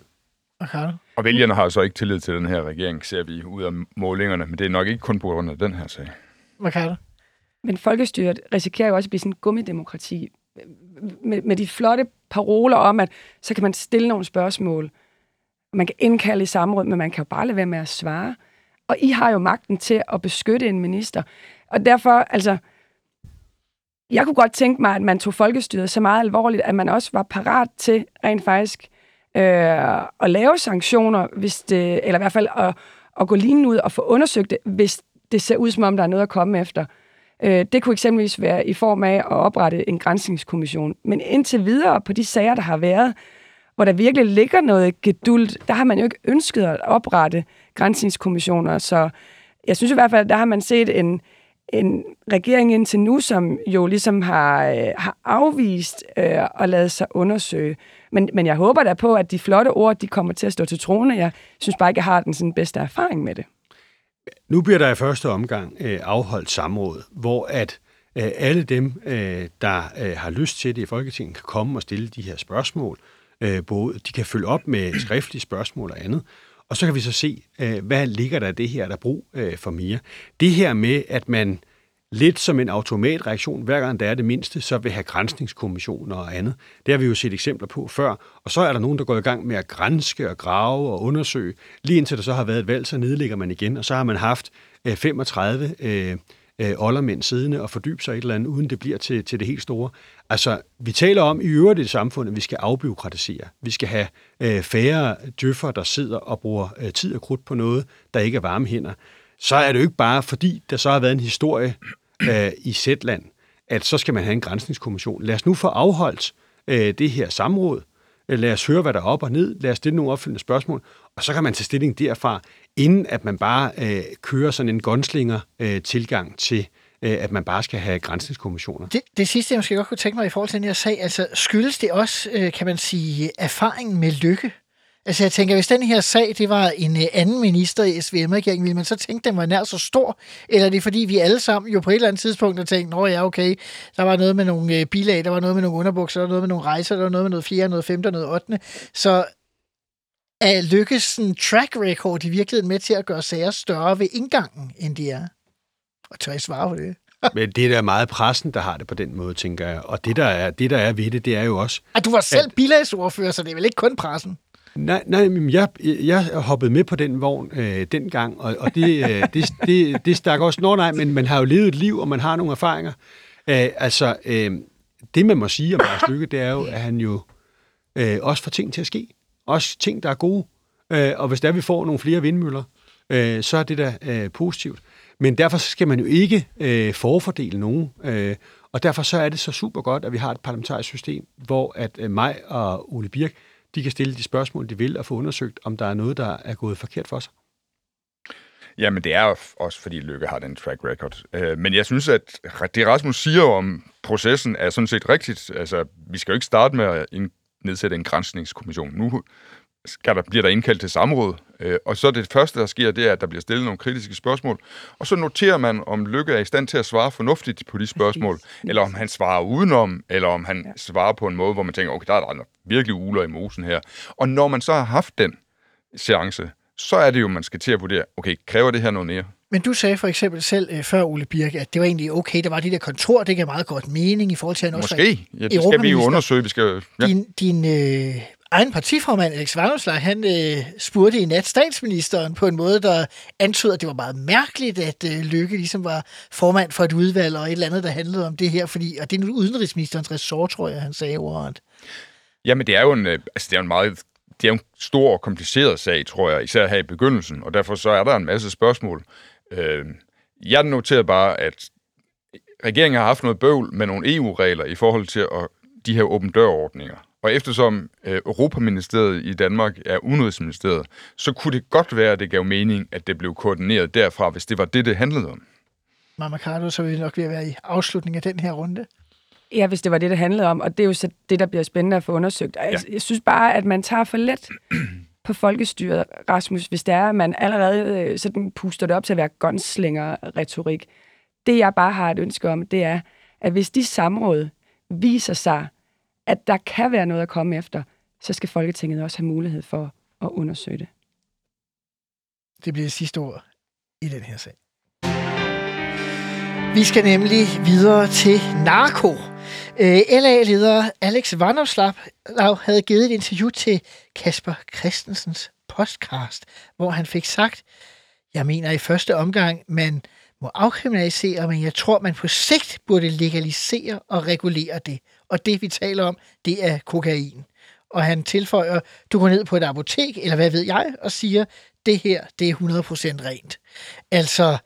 Okay. Og vælgerne har så ikke tillid til den her regering, ser vi ud af målingerne, men det er nok ikke kun på grund af den her sag. Hvad Men folkestyret risikerer jo også at blive sådan en gummidemokrati. Med, med de flotte paroler om, at så kan man stille nogle spørgsmål, man kan indkalde i samråd, men man kan jo bare lade være med at svare. Og I har jo magten til at beskytte en minister. Og derfor, altså, jeg kunne godt tænke mig, at man tog folkestyret så meget alvorligt, at man også var parat til rent faktisk øh, at lave sanktioner, hvis det, eller i hvert fald at, at gå lige ud og få undersøgt det, hvis det ser ud, som om der er noget at komme efter. Øh, det kunne eksempelvis være i form af at oprette en grænsningskommission. Men indtil videre på de sager, der har været, hvor der virkelig ligger noget gedult, der har man jo ikke ønsket at oprette grænsningskommissioner. Så jeg synes i hvert fald, der har man set en, en regering indtil nu, som jo ligesom har, øh, har afvist øh, at lade sig undersøge. Men, men jeg håber da på, at de flotte ord, de kommer til at stå til trone. Jeg synes bare ikke, jeg har den sådan bedste erfaring med det. Nu bliver der i første omgang øh, afholdt samråd, hvor at øh, alle dem, øh, der øh, har lyst til det i Folketinget, kan komme og stille de her spørgsmål. Øh, både, de kan følge op med skriftlige spørgsmål og andet. Og så kan vi så se, øh, hvad ligger der i det her, der er brug øh, for mere. Det her med, at man lidt som en automatreaktion, hver gang der er det mindste, så vil have grænsningskommissioner og andet. Det har vi jo set eksempler på før. Og så er der nogen, der går i gang med at grænske og grave og undersøge. Lige indtil der så har været et valg, så nedlægger man igen, og så har man haft øh, 35 øh, øh, oldermænd siddende og fordybe sig i et eller andet, uden det bliver til, til det helt store. Altså, vi taler om i øvrigt i samfund, at vi skal afbiokratisere. Vi skal have øh, færre djøffer, der sidder og bruger øh, tid og krudt på noget, der ikke er varme hænder. Så er det jo ikke bare, fordi der så har været en historie øh, i Sætland, at så skal man have en grænsningskommission. Lad os nu få afholdt øh, det her samråd. Øh, lad os høre, hvad der er op og ned. Lad os stille nogle opfølgende spørgsmål. Og så kan man tage stilling derfra, inden at man bare øh, kører sådan en gunslinger-tilgang øh, til, øh, at man bare skal have grænsningskommissioner. Det, det sidste, jeg måske godt kunne tænke mig i forhold til den her sag, altså skyldes det også, øh, kan man sige, erfaringen med lykke? Altså jeg tænker, hvis den her sag, det var en øh, anden minister i SVM-regeringen, ville man så tænke, den var nær så stor? Eller er det fordi, vi alle sammen jo på et eller andet tidspunkt har tænkt, nå ja, okay, der var noget med nogle øh, bilag, der var noget med nogle underbukser, der var noget med nogle rejser, der var noget med noget fjerde, noget femte og noget ottende. Så er lykkes sådan, track record i virkeligheden med til at gøre sager større ved indgangen, end de er? Og tør jeg svare på det? Men det er da meget pressen, der har det på den måde, tænker jeg. Og det, der er, det, der er ved det, det er jo også... At du var selv at... bilagsordfører, så det er vel ikke kun pressen? Nej, nej men jeg, jeg hoppede med på den vogn øh, dengang, og, og det, øh, det, det, det stak også... Nå nej, men man har jo levet et liv, og man har nogle erfaringer. Øh, altså, øh, det man må sige om Lars Lykke, det er jo, at han jo øh, også får ting til at ske. Også ting, der er gode. Øh, og hvis der vi får nogle flere vindmøller, øh, så er det da øh, positivt. Men derfor skal man jo ikke øh, forfordele nogen. Øh, og derfor så er det så super godt, at vi har et parlamentarisk system, hvor at øh, mig og Ole Birk, de kan stille de spørgsmål, de vil, og få undersøgt, om der er noget, der er gået forkert for sig. Jamen, det er også, fordi Lykke har den track record. Øh, men jeg synes, at det Rasmus siger om processen er sådan set rigtigt. Altså, vi skal jo ikke starte med at nedsætte en grænsningskommission. Nu skal der, bliver der indkaldt til samråd, øh, og så det første, der sker, det er, at der bliver stillet nogle kritiske spørgsmål, og så noterer man, om Lykke er i stand til at svare fornuftigt på de spørgsmål, eller om han svarer udenom, eller om han ja. svarer på en måde, hvor man tænker, okay, der er der virkelig uler i mosen her. Og når man så har haft den chance, så er det jo, man skal til at vurdere, okay, kræver det her noget mere? Men du sagde for eksempel selv øh, før, Ole Birke, at det var egentlig okay, der var de der kontor, det gav meget godt mening i forhold til, at han Måske. også ja, det skal vi jo undersøge. Vi skal, ja. Din, din øh, egen partiformand, Alex Vanderslag, han øh, spurgte i nat statsministeren på en måde, der antyder, at det var meget mærkeligt, at øh, Lykke ligesom var formand for et udvalg og et eller andet, der handlede om det her, fordi, og det er nu udenrigsministerens ressort, tror jeg, han sagde ordet. Jamen, det er jo en, øh, altså, det er en meget det er en stor og kompliceret sag, tror jeg, især her i begyndelsen, og derfor så er der en masse spørgsmål. Øh, jeg noterer bare, at regeringen har haft noget bøvl med nogle EU-regler i forhold til at, de her åben dørordninger. Og eftersom øh, Europaministeriet i Danmark er udenrigsministeriet, så kunne det godt være, at det gav mening, at det blev koordineret derfra, hvis det var det, det handlede om. Mama Carlo, så vil vi nok ved at være i afslutningen af den her runde. Ja, hvis det var det, det handlede om. Og det er jo så det, der bliver spændende at få undersøgt. Ja. Jeg, jeg synes bare, at man tager for let på folkestyret, Rasmus, hvis det er, at man allerede øh, sådan puster det op til at være gunslinger-retorik. Det, jeg bare har et ønske om, det er, at hvis de samråd viser sig, at der kan være noget at komme efter, så skal Folketinget også have mulighed for at undersøge det. Det bliver det sidste ord i den her sag. Vi skal nemlig videre til narko. Øh, LA-leder Alex Vanopslav havde givet et interview til Kasper Christensens podcast, hvor han fik sagt, jeg mener i første omgang, man må afkriminalisere, men jeg tror, man på sigt burde legalisere og regulere det. Og det, vi taler om, det er kokain. Og han tilføjer, du går ned på et apotek, eller hvad ved jeg, og siger, det her, det er 100% rent. Altså,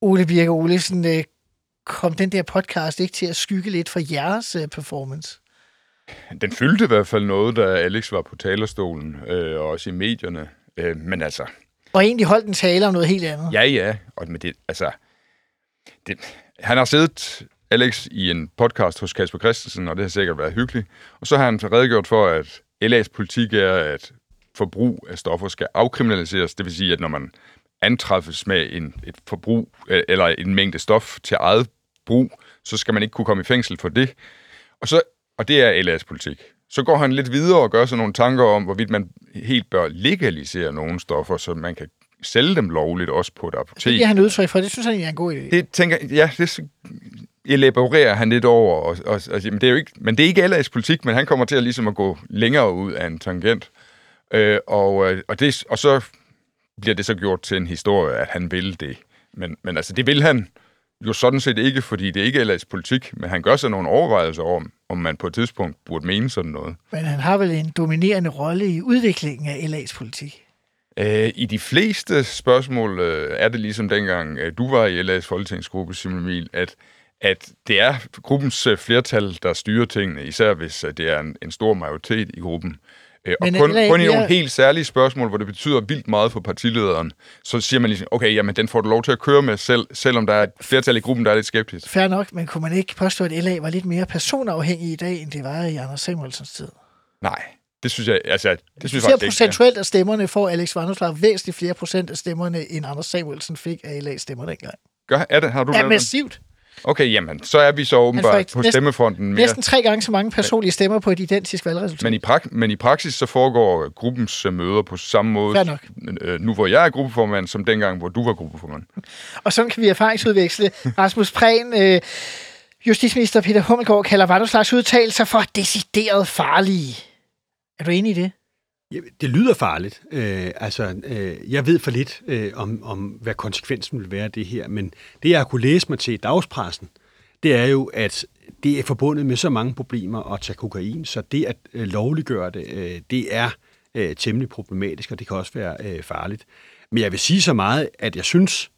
Ole Birke Olesen, øh, kom den der podcast ikke til at skygge lidt for jeres øh, performance? Den fyldte i hvert fald noget, da Alex var på talerstolen, øh, og også i medierne. Øh, men altså... Og egentlig holdt en tale om noget helt andet. Ja, ja. Og med det, altså, det, han har siddet, Alex, i en podcast hos Kasper Christensen, og det har sikkert været hyggeligt. Og så har han redegjort for, at LA's politik er, at forbrug af stoffer skal afkriminaliseres. Det vil sige, at når man antræffes med en, et forbrug øh, eller en mængde stof til eget brug, så skal man ikke kunne komme i fængsel for det. Og, så, og det er LA's politik. Så går han lidt videre og gør sig nogle tanker om, hvorvidt man helt bør legalisere nogle stoffer, så man kan sælge dem lovligt også på et apotek. Det er han udtryk for. Det synes han er en god idé. Det tænker ja, det elaborerer han lidt over. Og, og, og, men, det er jo ikke, men det er ikke LA's politik, men han kommer til at, ligesom at gå længere ud af en tangent. Øh, og, øh, og, det, og så bliver det så gjort til en historie, at han vil det. Men, men altså, det vil han jo sådan set ikke, fordi det ikke er LA's politik, men han gør sig nogle overvejelser om, om man på et tidspunkt burde mene sådan noget. Men han har vel en dominerende rolle i udviklingen af LA's politik? Øh, I de fleste spørgsmål øh, er det ligesom dengang, øh, du var i LA's folketingsgruppe, Simon Emil, at, at det er gruppens øh, flertal, der styrer tingene, især hvis øh, det er en, en stor majoritet i gruppen. Øh, og Men kun, LA kun i nogle helt særlige spørgsmål, hvor det betyder vildt meget for partilederen, så siger man ligesom, okay, jamen den får du lov til at køre med, selv, selvom der er et flertal i gruppen, der er lidt skeptisk. Fair nok, men kunne man ikke påstå, at LA var lidt mere personafhængig i dag, end det var i Anders Samuelsens tid? Nej, det synes jeg, altså, det synes jeg faktisk procentuelt af stemmerne, får Alex Vanopslagh væsentligt flere procent af stemmerne, end Anders Samuelsen fik af LA's stemmer dengang. Gør, er det, har du Ja, massivt. Okay, jamen, så er vi så åbenbart på næsten- stemmefronten mere. Næsten tre gange så mange personlige stemmer på et identisk valgresultat. Men i, prak- men i praksis så foregår gruppens øh, møder på samme måde, øh, nu hvor jeg er gruppeformand, som dengang, hvor du var gruppeformand. Og sådan kan vi erfaringsudveksle. Rasmus Prehn, øh, justitsminister Peter Hummelgaard, kalder Vanopslaghs udtalelser for decideret farlige. Er du enig i det? Ja, det lyder farligt. Øh, altså, øh, jeg ved for lidt øh, om, om, hvad konsekvensen vil være af det her, men det, jeg har kunne læse mig til i dagspressen, det er jo, at det er forbundet med så mange problemer at tage kokain, så det at øh, lovliggøre det, øh, det er øh, temmelig problematisk, og det kan også være øh, farligt. Men jeg vil sige så meget, at jeg synes,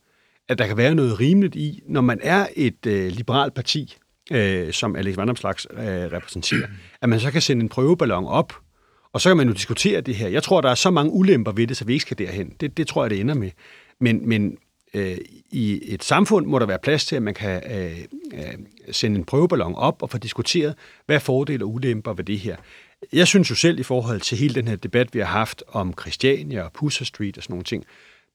at der kan være noget rimeligt i, når man er et øh, liberalt parti, øh, som Alex Vandomslags øh, repræsenterer, at man så kan sende en prøveballon op, og så kan man jo diskutere det her. Jeg tror, der er så mange ulemper ved det, så vi ikke skal derhen. Det, det tror jeg, det ender med. Men, men øh, i et samfund må der være plads til, at man kan øh, øh, sende en prøveballon op og få diskuteret, hvad er fordele og ulemper ved det her. Jeg synes jo selv i forhold til hele den her debat, vi har haft om Christiania og Pusher Street og sådan nogle ting,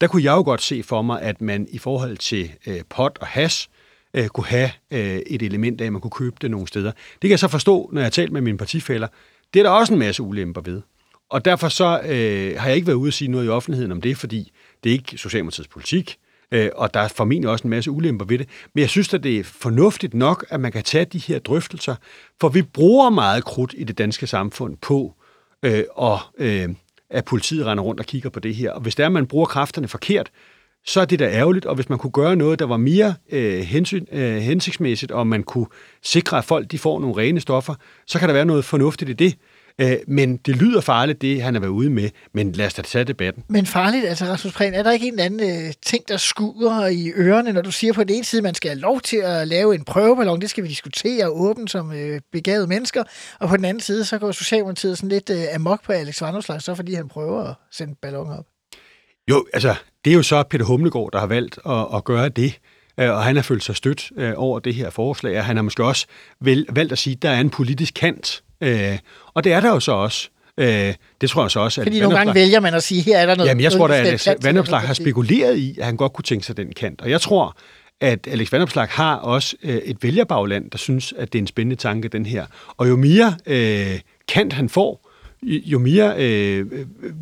der kunne jeg jo godt se for mig, at man i forhold til øh, pot og hash, øh, Øh, kunne have øh, et element af, at man kunne købe det nogle steder. Det kan jeg så forstå, når jeg har talt med mine partifælder. Det er der også en masse ulemper ved. Og derfor så øh, har jeg ikke været ude at sige noget i offentligheden om det, fordi det er ikke Socialdemokratiets politik, øh, og der er formentlig også en masse ulemper ved det. Men jeg synes, at det er fornuftigt nok, at man kan tage de her drøftelser, for vi bruger meget krudt i det danske samfund på, øh, og øh, at politiet render rundt og kigger på det her. Og hvis det er, at man bruger kræfterne forkert, så er det da ærgerligt, og hvis man kunne gøre noget, der var mere øh, hensyn, øh, hensigtsmæssigt, og man kunne sikre, at folk de får nogle rene stoffer, så kan der være noget fornuftigt i det. Øh, men det lyder farligt, det han har været ude med, men lad os da tage debatten. Men farligt, altså Rasmus Prehn, er der ikke en eller anden øh, ting, der skuder i ørerne, når du siger på den ene side, at man skal have lov til at lave en prøveballon, det skal vi diskutere åbent som øh, begavede mennesker, og på den anden side, så går Socialdemokratiet sådan lidt øh, amok på Alex Vanopslagh, så fordi han prøver at sende balloner op. Jo, altså, det er jo så Peter Humlegård, der har valgt at, at gøre det, øh, og han har følt sig stødt øh, over det her forslag, og han har måske også vel, valgt at sige, at der er en politisk kant, øh, og det er der jo så også. Øh, det tror jeg så også, at Fordi nogle gange vælger man at sige, her er der noget... Jamen, jeg tror da, at Vanopslagh har spekuleret i, at han godt kunne tænke sig den kant. Og jeg tror, at Alex Vanopslag har også øh, et vælgerbagland, der synes, at det er en spændende tanke, den her. Og jo mere øh, kant han får, jo mere øh,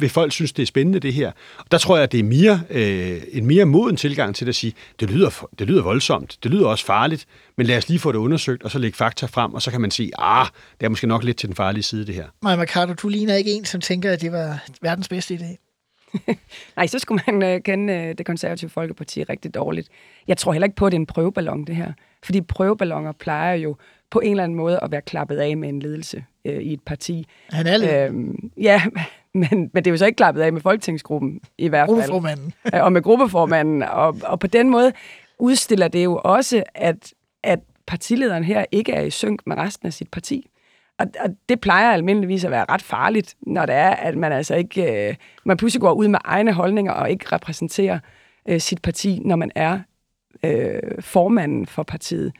vil folk synes, det er spændende, det her. Og der tror jeg, at det er mere, øh, en mere moden tilgang til at sige, det lyder, det lyder voldsomt, det lyder også farligt, men lad os lige få det undersøgt, og så lægge fakta frem, og så kan man sige, ah, det er måske nok lidt til den farlige side, det her. Maja Mercado, du ligner ikke en, som tænker, at det var verdens bedste idé. Nej, så skulle man øh, kende øh, det konservative Folkeparti rigtig dårligt. Jeg tror heller ikke på, at det er en prøveballon, det her. Fordi prøveballoner plejer jo på en eller anden måde at være klappet af med en ledelse øh, i et parti. Han er lidt. Øhm, ja, men, men det er jo så ikke klappet af med folketingsgruppen i hvert fald. Gruppeformanden. Øh, og med gruppeformanden. Og, og på den måde udstiller det jo også, at, at partilederen her ikke er i synk med resten af sit parti. Og, og det plejer almindeligvis at være ret farligt, når det er, at man altså ikke, øh, man pludselig går ud med egne holdninger og ikke repræsenterer øh, sit parti, når man er øh, formanden for partiet.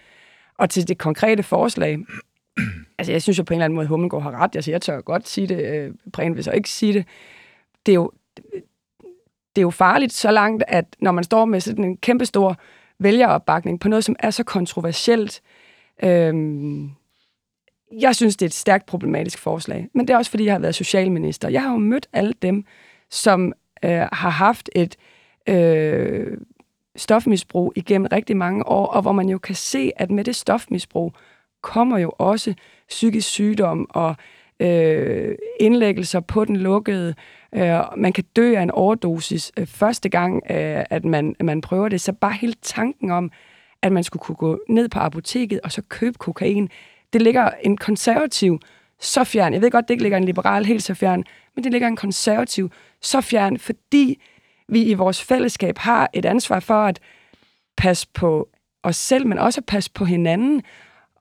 Og til det konkrete forslag, altså jeg synes jo på en eller anden måde, at Hummelgaard har ret. Altså jeg tør godt sige det, øh, Prehn vil så ikke sige det. Det er jo, det er jo farligt så langt, at når man står med sådan en kæmpestor vælgeropbakning på noget, som er så kontroversielt, øh, jeg synes, det er et stærkt problematisk forslag. Men det er også, fordi jeg har været socialminister. Jeg har jo mødt alle dem, som øh, har haft et øh, stofmisbrug igennem rigtig mange år, og hvor man jo kan se, at med det stofmisbrug kommer jo også psykisk sygdom og øh, indlæggelser på den lukkede. Øh, man kan dø af en overdosis øh, første gang, øh, at, man, man prøver det. Så bare hele tanken om, at man skulle kunne gå ned på apoteket og så købe kokain, det ligger en konservativ så fjern. Jeg ved godt, det ikke ligger en liberal helt så fjern, men det ligger en konservativ så fjern, fordi vi i vores fællesskab har et ansvar for at passe på os selv, men også at passe på hinanden.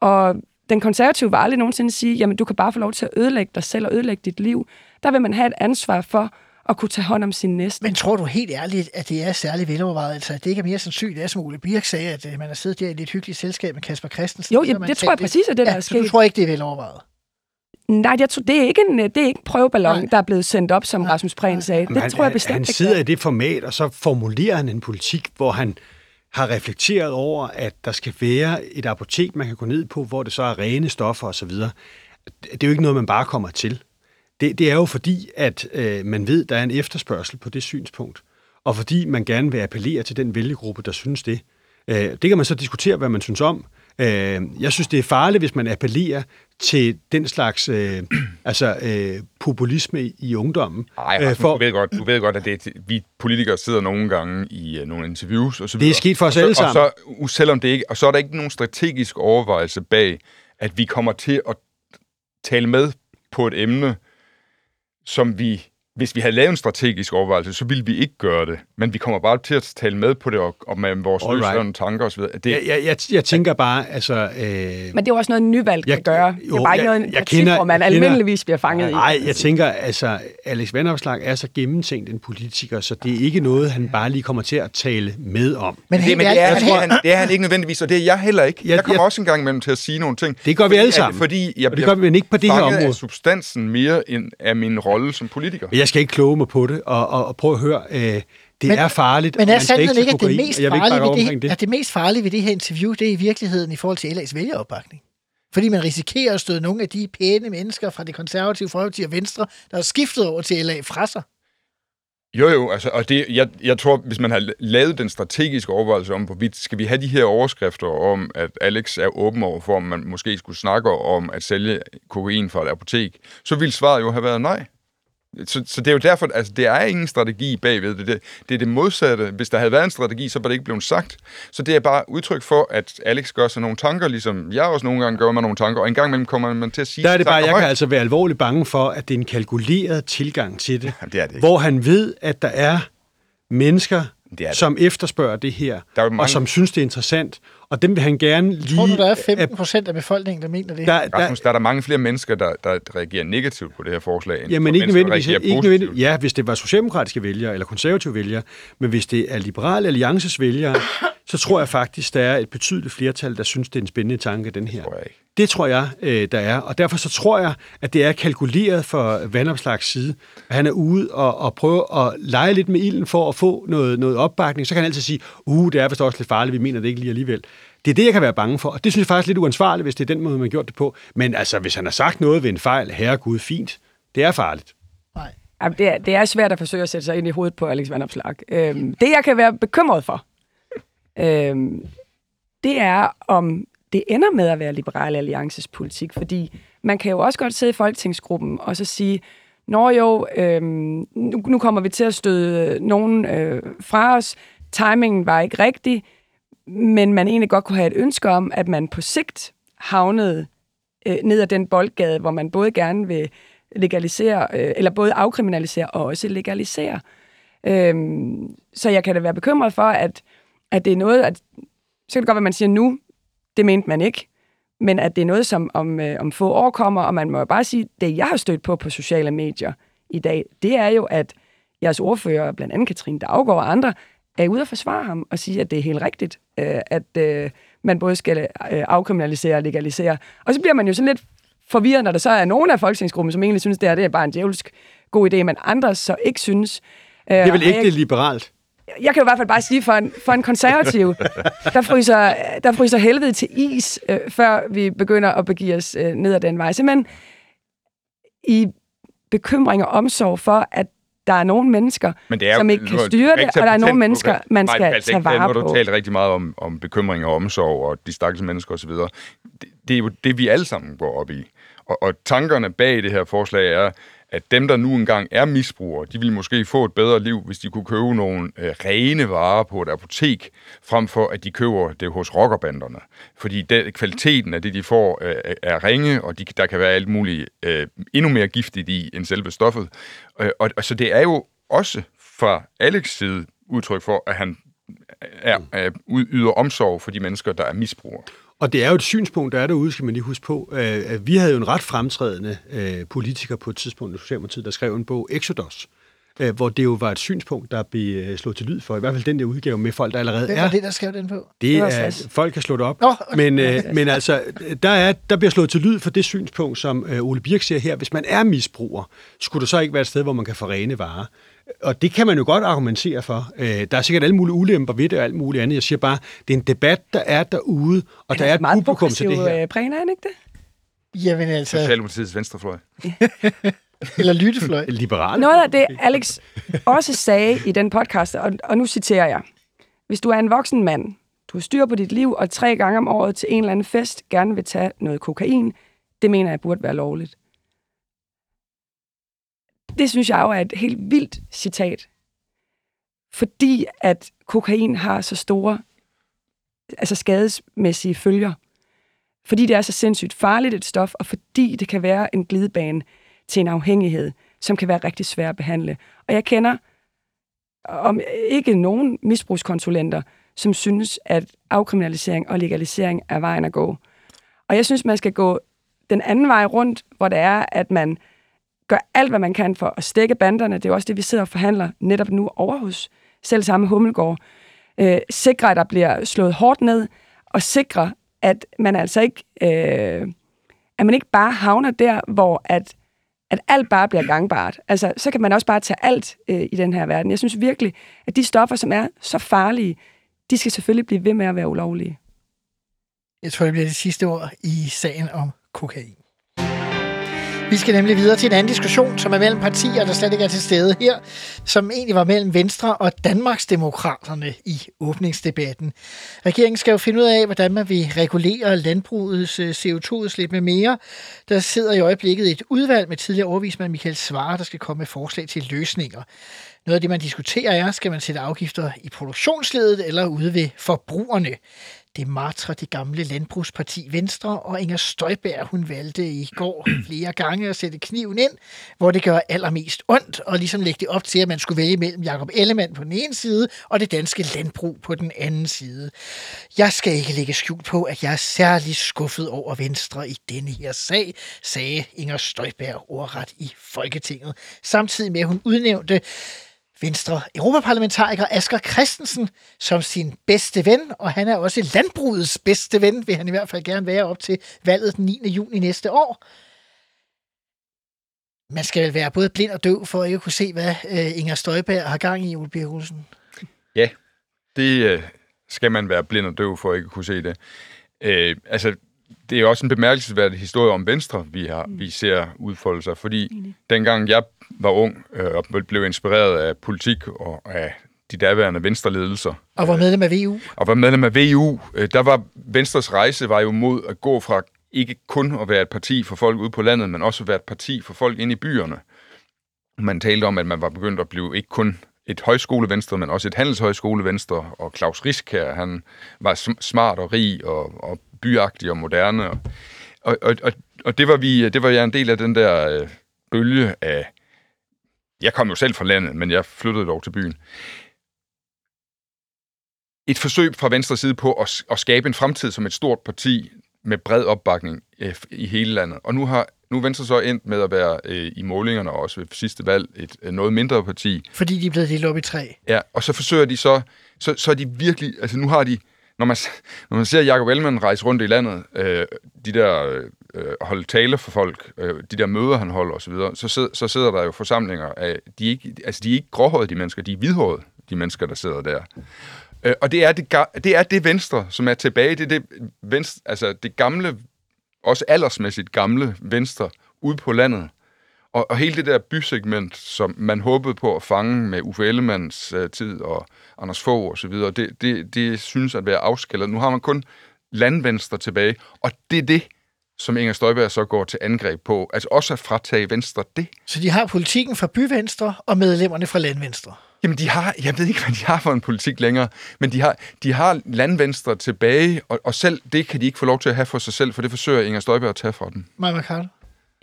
Og den konservative vil aldrig nogensinde sige, jamen du kan bare få lov til at ødelægge dig selv og ødelægge dit liv. Der vil man have et ansvar for at kunne tage hånd om sin næste. Men tror du helt ærligt, at det er særlig velovervejet? Altså, at det ikke er mere sandsynligt, at som Ole Birk sagde, at øh, man har siddet der i et lidt hyggeligt selskab med Kasper Christensen? Jo, så ja, har man det tror jeg præcis er det, der ja, er så du sket. tror ikke, det er velovervejet? Nej, jeg tror, det er ikke en, det er ikke en prøveballon, Nej. der er blevet sendt op, som Rasmus Prehn sagde. Det han, tror jeg bestemt han, han ikke. sidder det i det format, og så formulerer han en politik, hvor han har reflekteret over, at der skal være et apotek, man kan gå ned på, hvor det så er rene stoffer osv. Det er jo ikke noget, man bare kommer til. Det, det er jo fordi, at øh, man ved, der er en efterspørgsel på det synspunkt, og fordi man gerne vil appellere til den vælgegruppe, der synes det. Øh, det kan man så diskutere, hvad man synes om. Øh, jeg synes, det er farligt, hvis man appellerer til den slags øh, altså, øh, populisme i, i ungdommen. Nej, Øh, for... du, ved godt, du ved godt, at det er, vi politikere sidder nogle gange i uh, nogle interviews og så Det er videre. sket for os så, alle sammen. Og så, selvom det ikke, og så er der ikke nogen strategisk overvejelse bag, at vi kommer til at tale med på et emne, som vi, hvis vi havde lavet en strategisk overvejelse, så ville vi ikke gøre det. Men vi kommer bare til at tale med på det, og, og med vores løsrevne tanker osv. Det, Jeg, jeg, jeg, jeg tænker bare, altså... Øh, Men det er jo også noget, nyvalg kan Jeg- gøre. Det jo, er bare ikke jeg- noget, jeg kender- hvor man jeg kender- almindeligvis bliver fanget i. Nej, jeg tænker, altså, Alex Vanopslag er så gennemtænkt en politiker, så det er ikke noget, han bare lige kommer til at tale med om. Men det, men det, er, det, han, det er han ikke nødvendigvis, og det er jeg heller ikke. Jeg- Jeg kommer jeg- også en gang imellem til at sige nogle ting. Det gør vi alle sammen. Fordi jeg Og det gør vi, men ikke på det her fanget område. af substansen mere end af min rolle som politiker. Men jeg skal ikke kloge mig på det, og, og, og prøve at høre, øh, det Men- er farligt, Men er sandheden ikke, at det mest farlige ved det, det. at det mest farlige ved det her interview, det er i virkeligheden i forhold til LA's vælgeropbakning? Fordi man risikerer at støde nogle af de pæne mennesker fra det konservative Folkeparti og Venstre, der er skiftet over til LA fra sig. Jo, jo, altså, og det, jeg, jeg tror, hvis man har lavet den strategiske overvejelse om, hvorvidt skal vi have de her overskrifter om, at Alex er åben over for, om man måske skulle snakke om at sælge kokain fra et apotek, så ville svaret jo have været nej. Så, så det er jo derfor, altså det er ingen strategi bagved det. Det, det er det modsatte. Hvis der havde været en strategi, så var det ikke blevet sagt. Så det er bare udtryk for, at Alex gør sig nogle tanker, ligesom jeg også nogle gange gør mig nogle tanker, og en gang imellem kommer man til at sige Der er det bare, jeg højt. kan altså være alvorligt bange for, at det er en kalkuleret tilgang til det, Jamen, det er det ikke. hvor han ved, at der er mennesker, Det er det. som efterspørger det her, Der er mange- og som synes, det er interessant, og dem vil han gerne lige... Tror du, der er 15 procent af befolkningen, der mener det? der, der, Rasmus, der er der mange flere mennesker, der, der reagerer negativt på det her forslag, end Jamen ikke mennesker, der nødvendigvis. reagerer Ikke positivt. nødvendigvis. Ja, hvis det var socialdemokratiske vælgere eller konservative vælgere, men hvis det er liberale alliances vælgere, så tror jeg faktisk, der er et betydeligt flertal, der synes, det er en spændende tanke, den her. Tror jeg ikke. Det tror jeg, øh, der er. Og derfor så tror jeg, at det er kalkuleret for vandopslags side. At han er ude og, og prøve at lege lidt med ilden for at få noget, noget opbakning. Så kan han altid sige, uh, det er vist også lidt farligt, vi mener det ikke lige alligevel. Det er det, jeg kan være bange for. Og det synes jeg faktisk er lidt uansvarligt, hvis det er den måde, man har gjort det på. Men altså, hvis han har sagt noget ved en fejl, herregud, fint. Det er farligt. Nej. Jamen, det, er, det er svært at forsøge at sætte sig ind i hovedet på Alex Vandopslag. Øhm, det, jeg kan være bekymret for, øhm, det er, om det ender med at være Liberale Alliances politik. Fordi man kan jo også godt sidde i folketingsgruppen og så sige, Nå jo, øhm, nu, nu kommer vi til at støde nogen øh, fra os. Timingen var ikke rigtig, men man egentlig godt kunne have et ønske om, at man på sigt havnede øh, ned ad den boldgade, hvor man både gerne vil legalisere, øh, eller både afkriminalisere og også legalisere. Øhm, så jeg kan da være bekymret for, at, at det er noget, at, så kan det godt være, at man siger nu, det mente man ikke, men at det er noget, som om, øh, om få år kommer, og man må jo bare sige, det jeg har stødt på på sociale medier i dag, det er jo, at jeres ordfører, blandt andet Katrine Daggaard og andre, er ude at forsvare ham og sige, at det er helt rigtigt, øh, at øh, man både skal øh, afkriminalisere og legalisere. Og så bliver man jo sådan lidt forvirret, når der så er nogen af folketingsgruppen, som egentlig synes, det, er, det er bare en djævelsk god idé, men andre så ikke synes. Det er vel ikke jeg- det liberalt. Jeg kan jo i hvert fald bare sige, for en, for en konservativ, der fryser, der fryser helvede til is, øh, før vi begynder at begive os øh, ned ad den vej. Simpelthen i bekymring og omsorg for, at der er nogle mennesker, Men det er som jo- ikke kan styre det, og der er nogle på- mennesker, man Nej, skal altså, tage Nu vare har du på. talt rigtig meget om, om bekymring og omsorg, og de stakkels mennesker osv. Det, det er jo det, vi alle sammen går op i. Og, og tankerne bag det her forslag er, at dem, der nu engang er misbrugere, de ville måske få et bedre liv, hvis de kunne købe nogle øh, rene varer på et apotek, frem for at de køber det hos rockerbanderne. Fordi det, kvaliteten af det, de får, øh, er ringe, og de, der kan være alt muligt øh, endnu mere giftigt i end selve stoffet. Øh, og, og så det er jo også fra Alex side udtryk for, at han er, er, yder omsorg for de mennesker, der er misbrugere. Og det er jo et synspunkt, der er derude, skal man lige huske på. Øh, at vi havde jo en ret fremtrædende øh, politiker på et tidspunkt i Socialdemokratiet, der skrev en bog, Exodus, øh, hvor det jo var et synspunkt, der blev slået til lyd for. I hvert fald den der udgave med folk, der allerede Hvem er. var det, der skrev den på? Det er, folk kan slå det op. Nå, okay. men, øh, men altså, der, er, der bliver slået til lyd for det synspunkt, som øh, Ole Birk siger her. Hvis man er misbruger, skulle der så ikke være et sted, hvor man kan få rene varer? Og det kan man jo godt argumentere for. Øh, der er sikkert alle mulige ulemper ved det og alt muligt andet. Jeg siger bare, det er en debat, der er derude, og der er et meget publikum til det her. øh, Prægen, er han ikke det? Jamen altså, Socialdemokratiets venstrefløj. eller lyttefløj. Liberale. Noget af det, Alex også sagde i den podcast, og, og nu citerer jeg. Hvis du er en voksen mand, du har styr på dit liv, og tre gange om året til en eller anden fest gerne vil tage noget kokain, det mener jeg burde være lovligt. Det synes jeg jo er et helt vildt citat. Fordi at kokain har så store altså skadesmæssige følger. Fordi det er så sindssygt farligt et stof, og fordi det kan være en glidebane til en afhængighed, som kan være rigtig svær at behandle. Og jeg kender om ikke nogen misbrugskonsulenter, som synes, at afkriminalisering og legalisering er vejen at gå. Og jeg synes, man skal gå den anden vej rundt, hvor det er, at man gør alt, hvad man kan for at stikke banderne. Det er jo også det, vi sidder og forhandler netop nu over hos selv samme Hummelgård. Øh, sikre, at der bliver slået hårdt ned, og sikre, at man altså ikke, øh, at man ikke bare havner der, hvor at, at alt bare bliver gangbart. Altså, så kan man også bare tage alt øh, i den her verden. Jeg synes virkelig, at de stoffer, som er så farlige, de skal selvfølgelig blive ved med at være ulovlige. Jeg tror, det bliver det sidste ord i sagen om kokain. Vi skal nemlig videre til en anden diskussion, som er mellem partier, der slet ikke er til stede her, som egentlig var mellem Venstre og Danmarksdemokraterne i åbningsdebatten. Regeringen skal jo finde ud af, hvordan man vil regulere landbrugets øh, CO2-udslip med mere. Der sidder i øjeblikket et udvalg med tidligere overvismand Michael Svare, der skal komme med forslag til løsninger. Noget af det, man diskuterer er, skal man sætte afgifter i produktionsledet eller ude ved forbrugerne. Det martrer det gamle landbrugsparti Venstre, og Inger Støjberg, hun valgte i går flere gange at sætte kniven ind, hvor det gør allermest ondt, og ligesom lægge det op til, at man skulle vælge mellem Jakob Ellemann på den ene side, og det danske landbrug på den anden side. Jeg skal ikke lægge skjul på, at jeg er særlig skuffet over Venstre i denne her sag, sagde Inger Støjberg ordret i Folketinget, samtidig med at hun udnævnte Venstre Europaparlamentariker Asger Christensen som sin bedste ven, og han er også landbrugets bedste ven, vil han i hvert fald gerne være op til valget den 9. juni næste år. Man skal vel være både blind og døv for ikke at kunne se, hvad øh, Inger Støjberg har gang i, Ole Birk Olsen. Ja, det øh, skal man være blind og døv for at ikke kunne se det. Øh, altså, det er også en bemærkelsesværdig historie om Venstre, vi, har, vi ser udfolde sig, fordi mm. dengang jeg var ung øh, og blev inspireret af politik og af de daværende venstreledelser. Og var medlem af VU. Og var medlem af VU. Øh, der var Venstres rejse var jo mod at gå fra ikke kun at være et parti for folk ude på landet, men også at være et parti for folk inde i byerne. Man talte om, at man var begyndt at blive ikke kun et højskolevenstre, men også et handelshøjskolevenstre, og Claus her, han var smart og rig og, og byagtig og moderne. Og, og, og, og det, var vi, det var jeg en del af den der øh, bølge af... Jeg kom jo selv fra landet, men jeg flyttede dog til byen. Et forsøg fra venstre side på at, at skabe en fremtid som et stort parti med bred opbakning øh, i hele landet. Og nu har nu er Venstre så endt med at være øh, i målingerne også ved sidste valg et øh, noget mindre parti. Fordi de er blevet delt op i tre. Ja, og så forsøger de så, så, så er de virkelig, altså nu har de, når man, når man ser Jacob Ellemann rejse rundt i landet, øh, de der øh, holde taler for folk, øh, de der møder, han holder osv., så, så, så sidder der jo forsamlinger af, de er ikke, altså de er ikke gråhårede, de mennesker, de er hvidhårede, de mennesker, der sidder der. Øh, og det er det, det er det venstre, som er tilbage, det er det, venstre, altså det gamle, også aldersmæssigt gamle venstre, ude på landet. Og, og hele det der bysegment, som man håbede på at fange med Uffe Ellemanns uh, tid og Anders Fogh og så videre, det, det, det synes at være afskældet. Nu har man kun landvenstre tilbage, og det er det, som Inger Støjberg så går til angreb på. Altså også at fratage Venstre det. Så de har politikken fra byvenstre og medlemmerne fra landvenstre? Jamen, de har, jeg ved ikke, hvad de har for en politik længere, men de har, de har landvenstre tilbage, og, og selv det kan de ikke få lov til at have for sig selv, for det forsøger Inger Støjberg at tage fra dem. Maja Carl.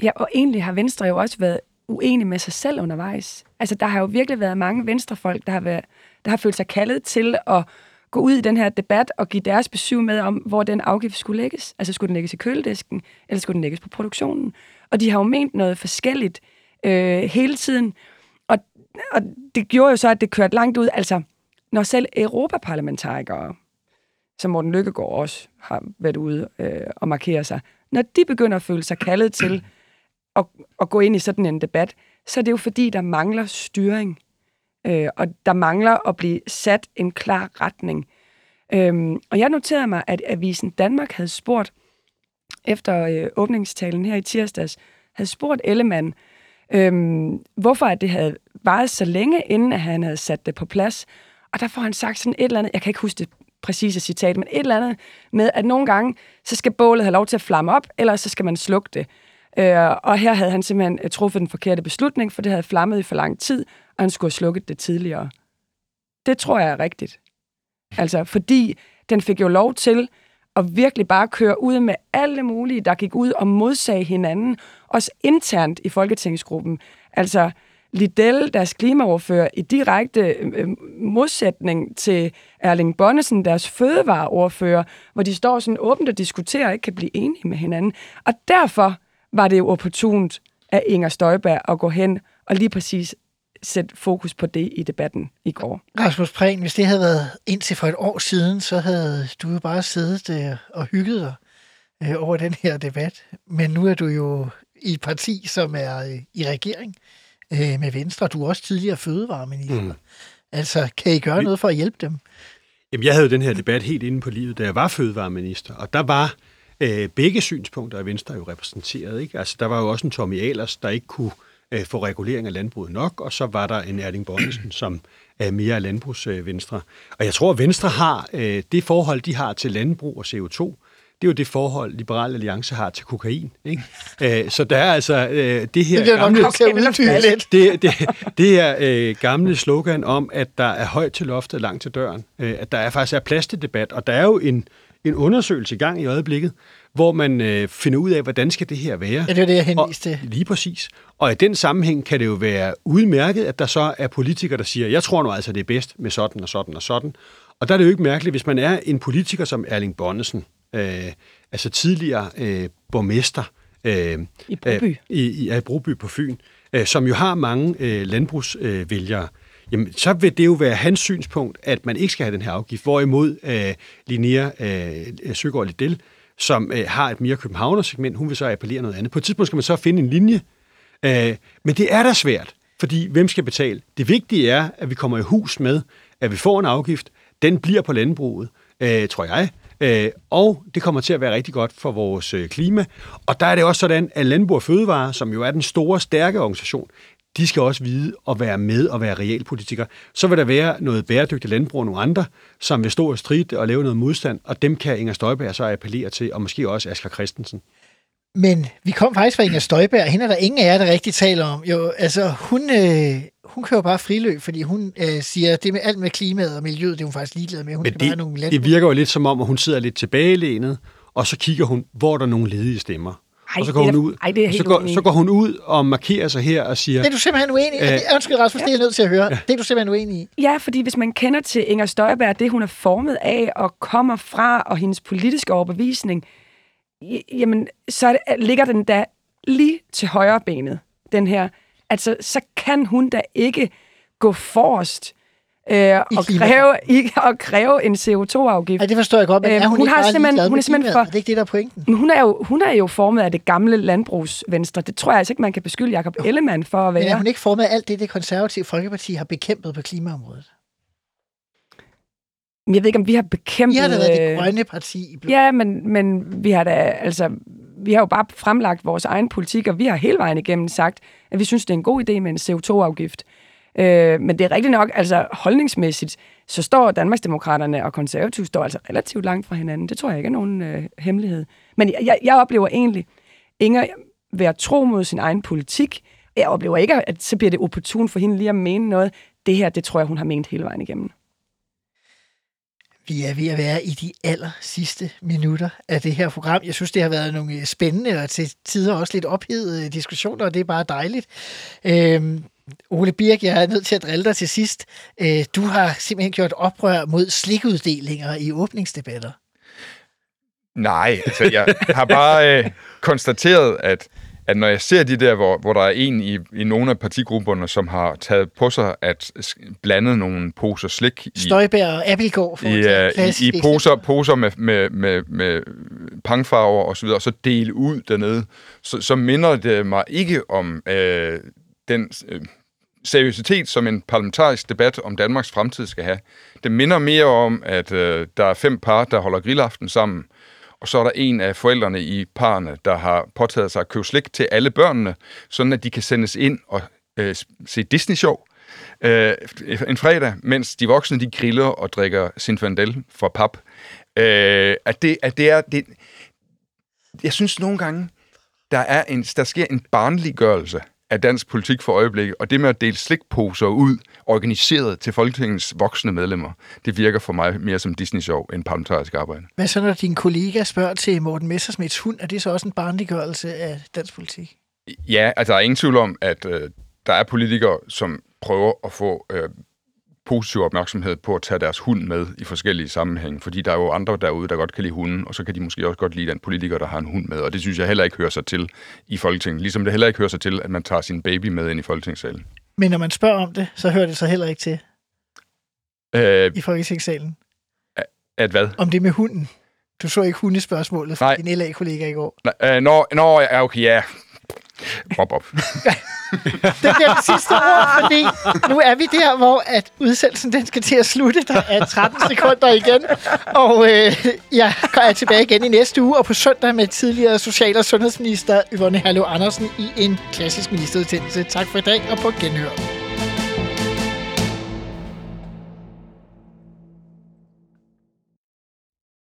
Ja, og egentlig har Venstre jo også været uenig med sig selv undervejs. Altså, der har jo virkelig været mange venstrefolk, der har, været, der har følt sig kaldet til at gå ud i den her debat og give deres besøg med om, hvor den afgift skulle lægges. Altså, skulle den lægges i køledisken, eller skulle den lægges på produktionen? Og de har jo ment noget forskelligt øh, hele tiden. Og, og det gjorde jo så, at det kørte langt ud. Altså, når selv europaparlamentarikere, som Morten Lykkegaard også har været ude øh, og markere sig, når de begynder at føle sig kaldet til at, at gå ind i sådan en debat, så er det jo fordi, der mangler styring. Øh, og der mangler at blive sat en klar retning. Øhm, og jeg noterede mig, at Avisen Danmark havde spurgt, efter øh, åbningstalen her i tirsdags, havde spurgt Ellemann, øhm, hvorfor at det havde varet så længe, inden at han havde sat det på plads. Og der får han sagt sådan et eller andet, jeg kan ikke huske det præcise citat, men et eller andet med, at nogle gange, så skal bålet have lov til at flamme op, eller så skal man slukke det. Øh, og her havde han simpelthen øh, truffet den forkerte beslutning, for det havde flammet i for lang tid, og han skulle have slukket det tidligere. Det tror jeg er rigtigt. Altså, fordi den fik jo lov til at virkelig bare køre ud med alle mulige, der gik ud og modsag hinanden, også internt i Folketingsgruppen. Altså, Liddell, deres klimaordfører, i direkte øh, øh modsætning til Erling Bonnesen, deres fødevareordfører, hvor de står sådan åbent og diskuterer og ikke kan blive enige med hinanden. Og derfor var det jo opportunt af Inger Støjberg at gå hen og lige præcis sætte fokus på det i debatten i går. Rasmus Prehn, hvis det havde været indtil for et år siden, så havde du jo bare siddet øh, og hygget dig øh, over den her debat. Men nu er du jo i et parti, som er øh, i regering med Venstre. Du er også tidligere fødevareminister. Mm. Altså, kan I gøre noget for at hjælpe dem? Jamen, jeg havde jo den her debat helt inde på livet, da jeg var fødevareminister, og der var øh, begge synspunkter af Venstre jo repræsenteret. Ikke? Altså, der var jo også en Tommy Ahlers, der ikke kunne øh, få regulering af landbruget nok, og så var der en Erling Bonnesen, som er mere landbrugsvenstre. Og jeg tror, at Venstre har øh, det forhold, de har til landbrug og CO2, det er jo det forhold, Liberal Alliance har til kokain. Ikke? Øh, så der er altså øh, det her det gamle, det, det, det her øh, gamle slogan om, at der er højt til loftet, langt til døren. Øh, at der er faktisk er plads til debat, og der er jo en, en undersøgelse i gang i øjeblikket, hvor man øh, finder ud af, hvordan skal det her være. Ja, det er det, jeg henviste til. Lige præcis. Og i den sammenhæng kan det jo være udmærket, at der så er politikere, der siger, jeg tror nu altså, det er bedst med sådan og sådan og sådan. Og der er det jo ikke mærkeligt, hvis man er en politiker som Erling Bonnesen, øh, altså tidligere øh, borgmester øh, i Broby, øh, i, i, i Broby på Fyn, øh, som jo har mange øh, landbrugsvælgere, øh, jamen, så vil det jo være hans synspunkt, at man ikke skal have den her afgift. Hvorimod øh, Linnea øh, Søgaard Liddell, som øh, har et mere københavner-segment, hun vil så appellere noget andet. På et tidspunkt skal man så finde en linje, øh, men det er da svært, fordi hvem skal betale? Det vigtige er, at vi kommer i hus med, at vi får en afgift, den bliver på landbruget, øh, tror jeg, øh, og det kommer til at være rigtig godt for vores øh, klima. Og der er det også sådan, at Landbrug og Fødevare, som jo er den store, stærke organisation, de skal også vide at være med og være realpolitikere. Så vil der være noget bæredygtigt landbrug og nogle andre, som vil stå og stride og lave noget modstand, og dem kan Inger Støjberg så appellere til, og måske også Asger Christensen. Men vi kom faktisk fra Inger Støjberg. Hende er der ingen af jer, der rigtig taler om. Jo, altså, hun, øh, hun kører bare friløb, fordi hun øh, siger, at det med alt med klimaet og miljøet, det er hun faktisk ligeglad med. Hun Men det, nogle det virker jo lidt som om, at hun sidder lidt tilbagelænet, og så kigger hun, hvor er der nogle ledige stemmer. Ej, og så går det er hun ud, ej, det er og så går, så går hun ud og markerer sig her og siger, Det er du simpelthen uenig i. Øh, Undskyld, Rasmus, det er jeg nødt til at høre. Det er du simpelthen uenig i. Ja, fordi hvis man kender til Inger Støjberg, det hun er formet af og kommer fra, og hendes politiske overbevisning, jamen, så det, ligger den da lige til højre benet, den her. Altså, så kan hun da ikke gå forrest øh, og, kræve, i, og kræve en CO2-afgift. Ja, det forstår jeg godt, men Øh, er hun, hun ikke har simpelthen- hun er simpelthen for- Er det ikke det, der er pointen? Men hun er, jo, hun er jo formet af det gamle landbrugsvenstre. Det tror jeg altså ikke, man kan beskylde Jacob Ellemann for at Men er være. hun ikke formet af alt det, det konservative Folkeparti har bekæmpet på klimaområdet? Jeg ved ikke, om vi har bekæmpet... I har da været det øh, grønne parti i. Ja, men, men vi har da, altså, vi har jo bare fremlagt vores egen politik, og vi har hele vejen igennem sagt, at vi synes, det er en god idé med en CO2-afgift. Øh, men det er rigtigt nok, altså holdningsmæssigt, så står Danmarksdemokraterne og konservative står altså relativt langt fra hinanden. Det tror jeg ikke er nogen øh, hemmelighed. Men jeg, jeg, jeg oplever egentlig, Inger være tro mod sin egen politik. Jeg oplever ikke, at så bliver det opportun for hende lige at mene noget. Det her, det tror jeg, hun har ment hele vejen igennem. Vi er ved at være i de aller sidste minutter af det her program. Jeg synes, det har været nogle spændende og til tider også lidt ophedede diskussioner, og det er bare dejligt. Øhm, Ole Birk, jeg er nødt til at drille dig til sidst. Øh, du har simpelthen gjort oprør mod slikuddelinger i åbningsdebatter. Nej, altså jeg har bare øh, konstateret, at, at når jeg ser de der, hvor, hvor der er en i, i nogle af partigrupperne, som har taget på sig at blande nogle poser slik i, Støjberg og Appelgaard for i, øh, i, i poser, poser med, med, med, med pangfarver og så videre, og så dele ud dernede, så, så minder det mig ikke om øh, den øh, seriøsitet, som en parlamentarisk debat om Danmarks fremtid skal have. Det minder mere om, at øh, der er fem par, der holder grillaften sammen, og så er der en af forældrene i parerne, der har påtaget sig at købe slik til alle børnene, sådan at de kan sendes ind og øh, se Disney-show øh, en fredag, mens de voksne de griller og drikker Sinfandel fra pap. Øh, at det, at det er... Det, jeg synes nogle gange, der, er en, der sker en barnliggørelse af dansk politik for øjeblikket, og det med at dele slikposer ud, organiseret til Folketingets voksne medlemmer, det virker for mig mere som Disney-show end parlamentarisk arbejde. Hvad så, når din kollega spørger til Morten Messersmiths hund? Er det så også en barnliggørelse af dansk politik? Ja, altså der er ingen tvivl om, at øh, der er politikere, som prøver at få øh, positiv opmærksomhed på at tage deres hund med i forskellige sammenhænge, fordi der er jo andre derude, der godt kan lide hunden, og så kan de måske også godt lide den politiker, der har en hund med, og det synes jeg heller ikke hører sig til i Folketinget, ligesom det heller ikke hører sig til, at man tager sin baby med ind i Folketingssalen. Men når man spørger om det, så hører det så heller ikke til Øh, i Folketingssalen. at hvad? Om det med hunden. Du så ikke hundespørgsmålet fra Nej. din LA-kollega i går. Nå, øh, Nå, nå, ja, okay, ja. Bop, bop. Det bliver det sidste ord, fordi nu er vi der, hvor at udsendelsen den skal til at slutte. Der er 13 sekunder igen, og øh, jeg er tilbage igen i næste uge, og på søndag med tidligere social- og sundhedsminister Yvonne Herlev Andersen i en klassisk ministerudsendelse. Tak for i dag, og på genhør.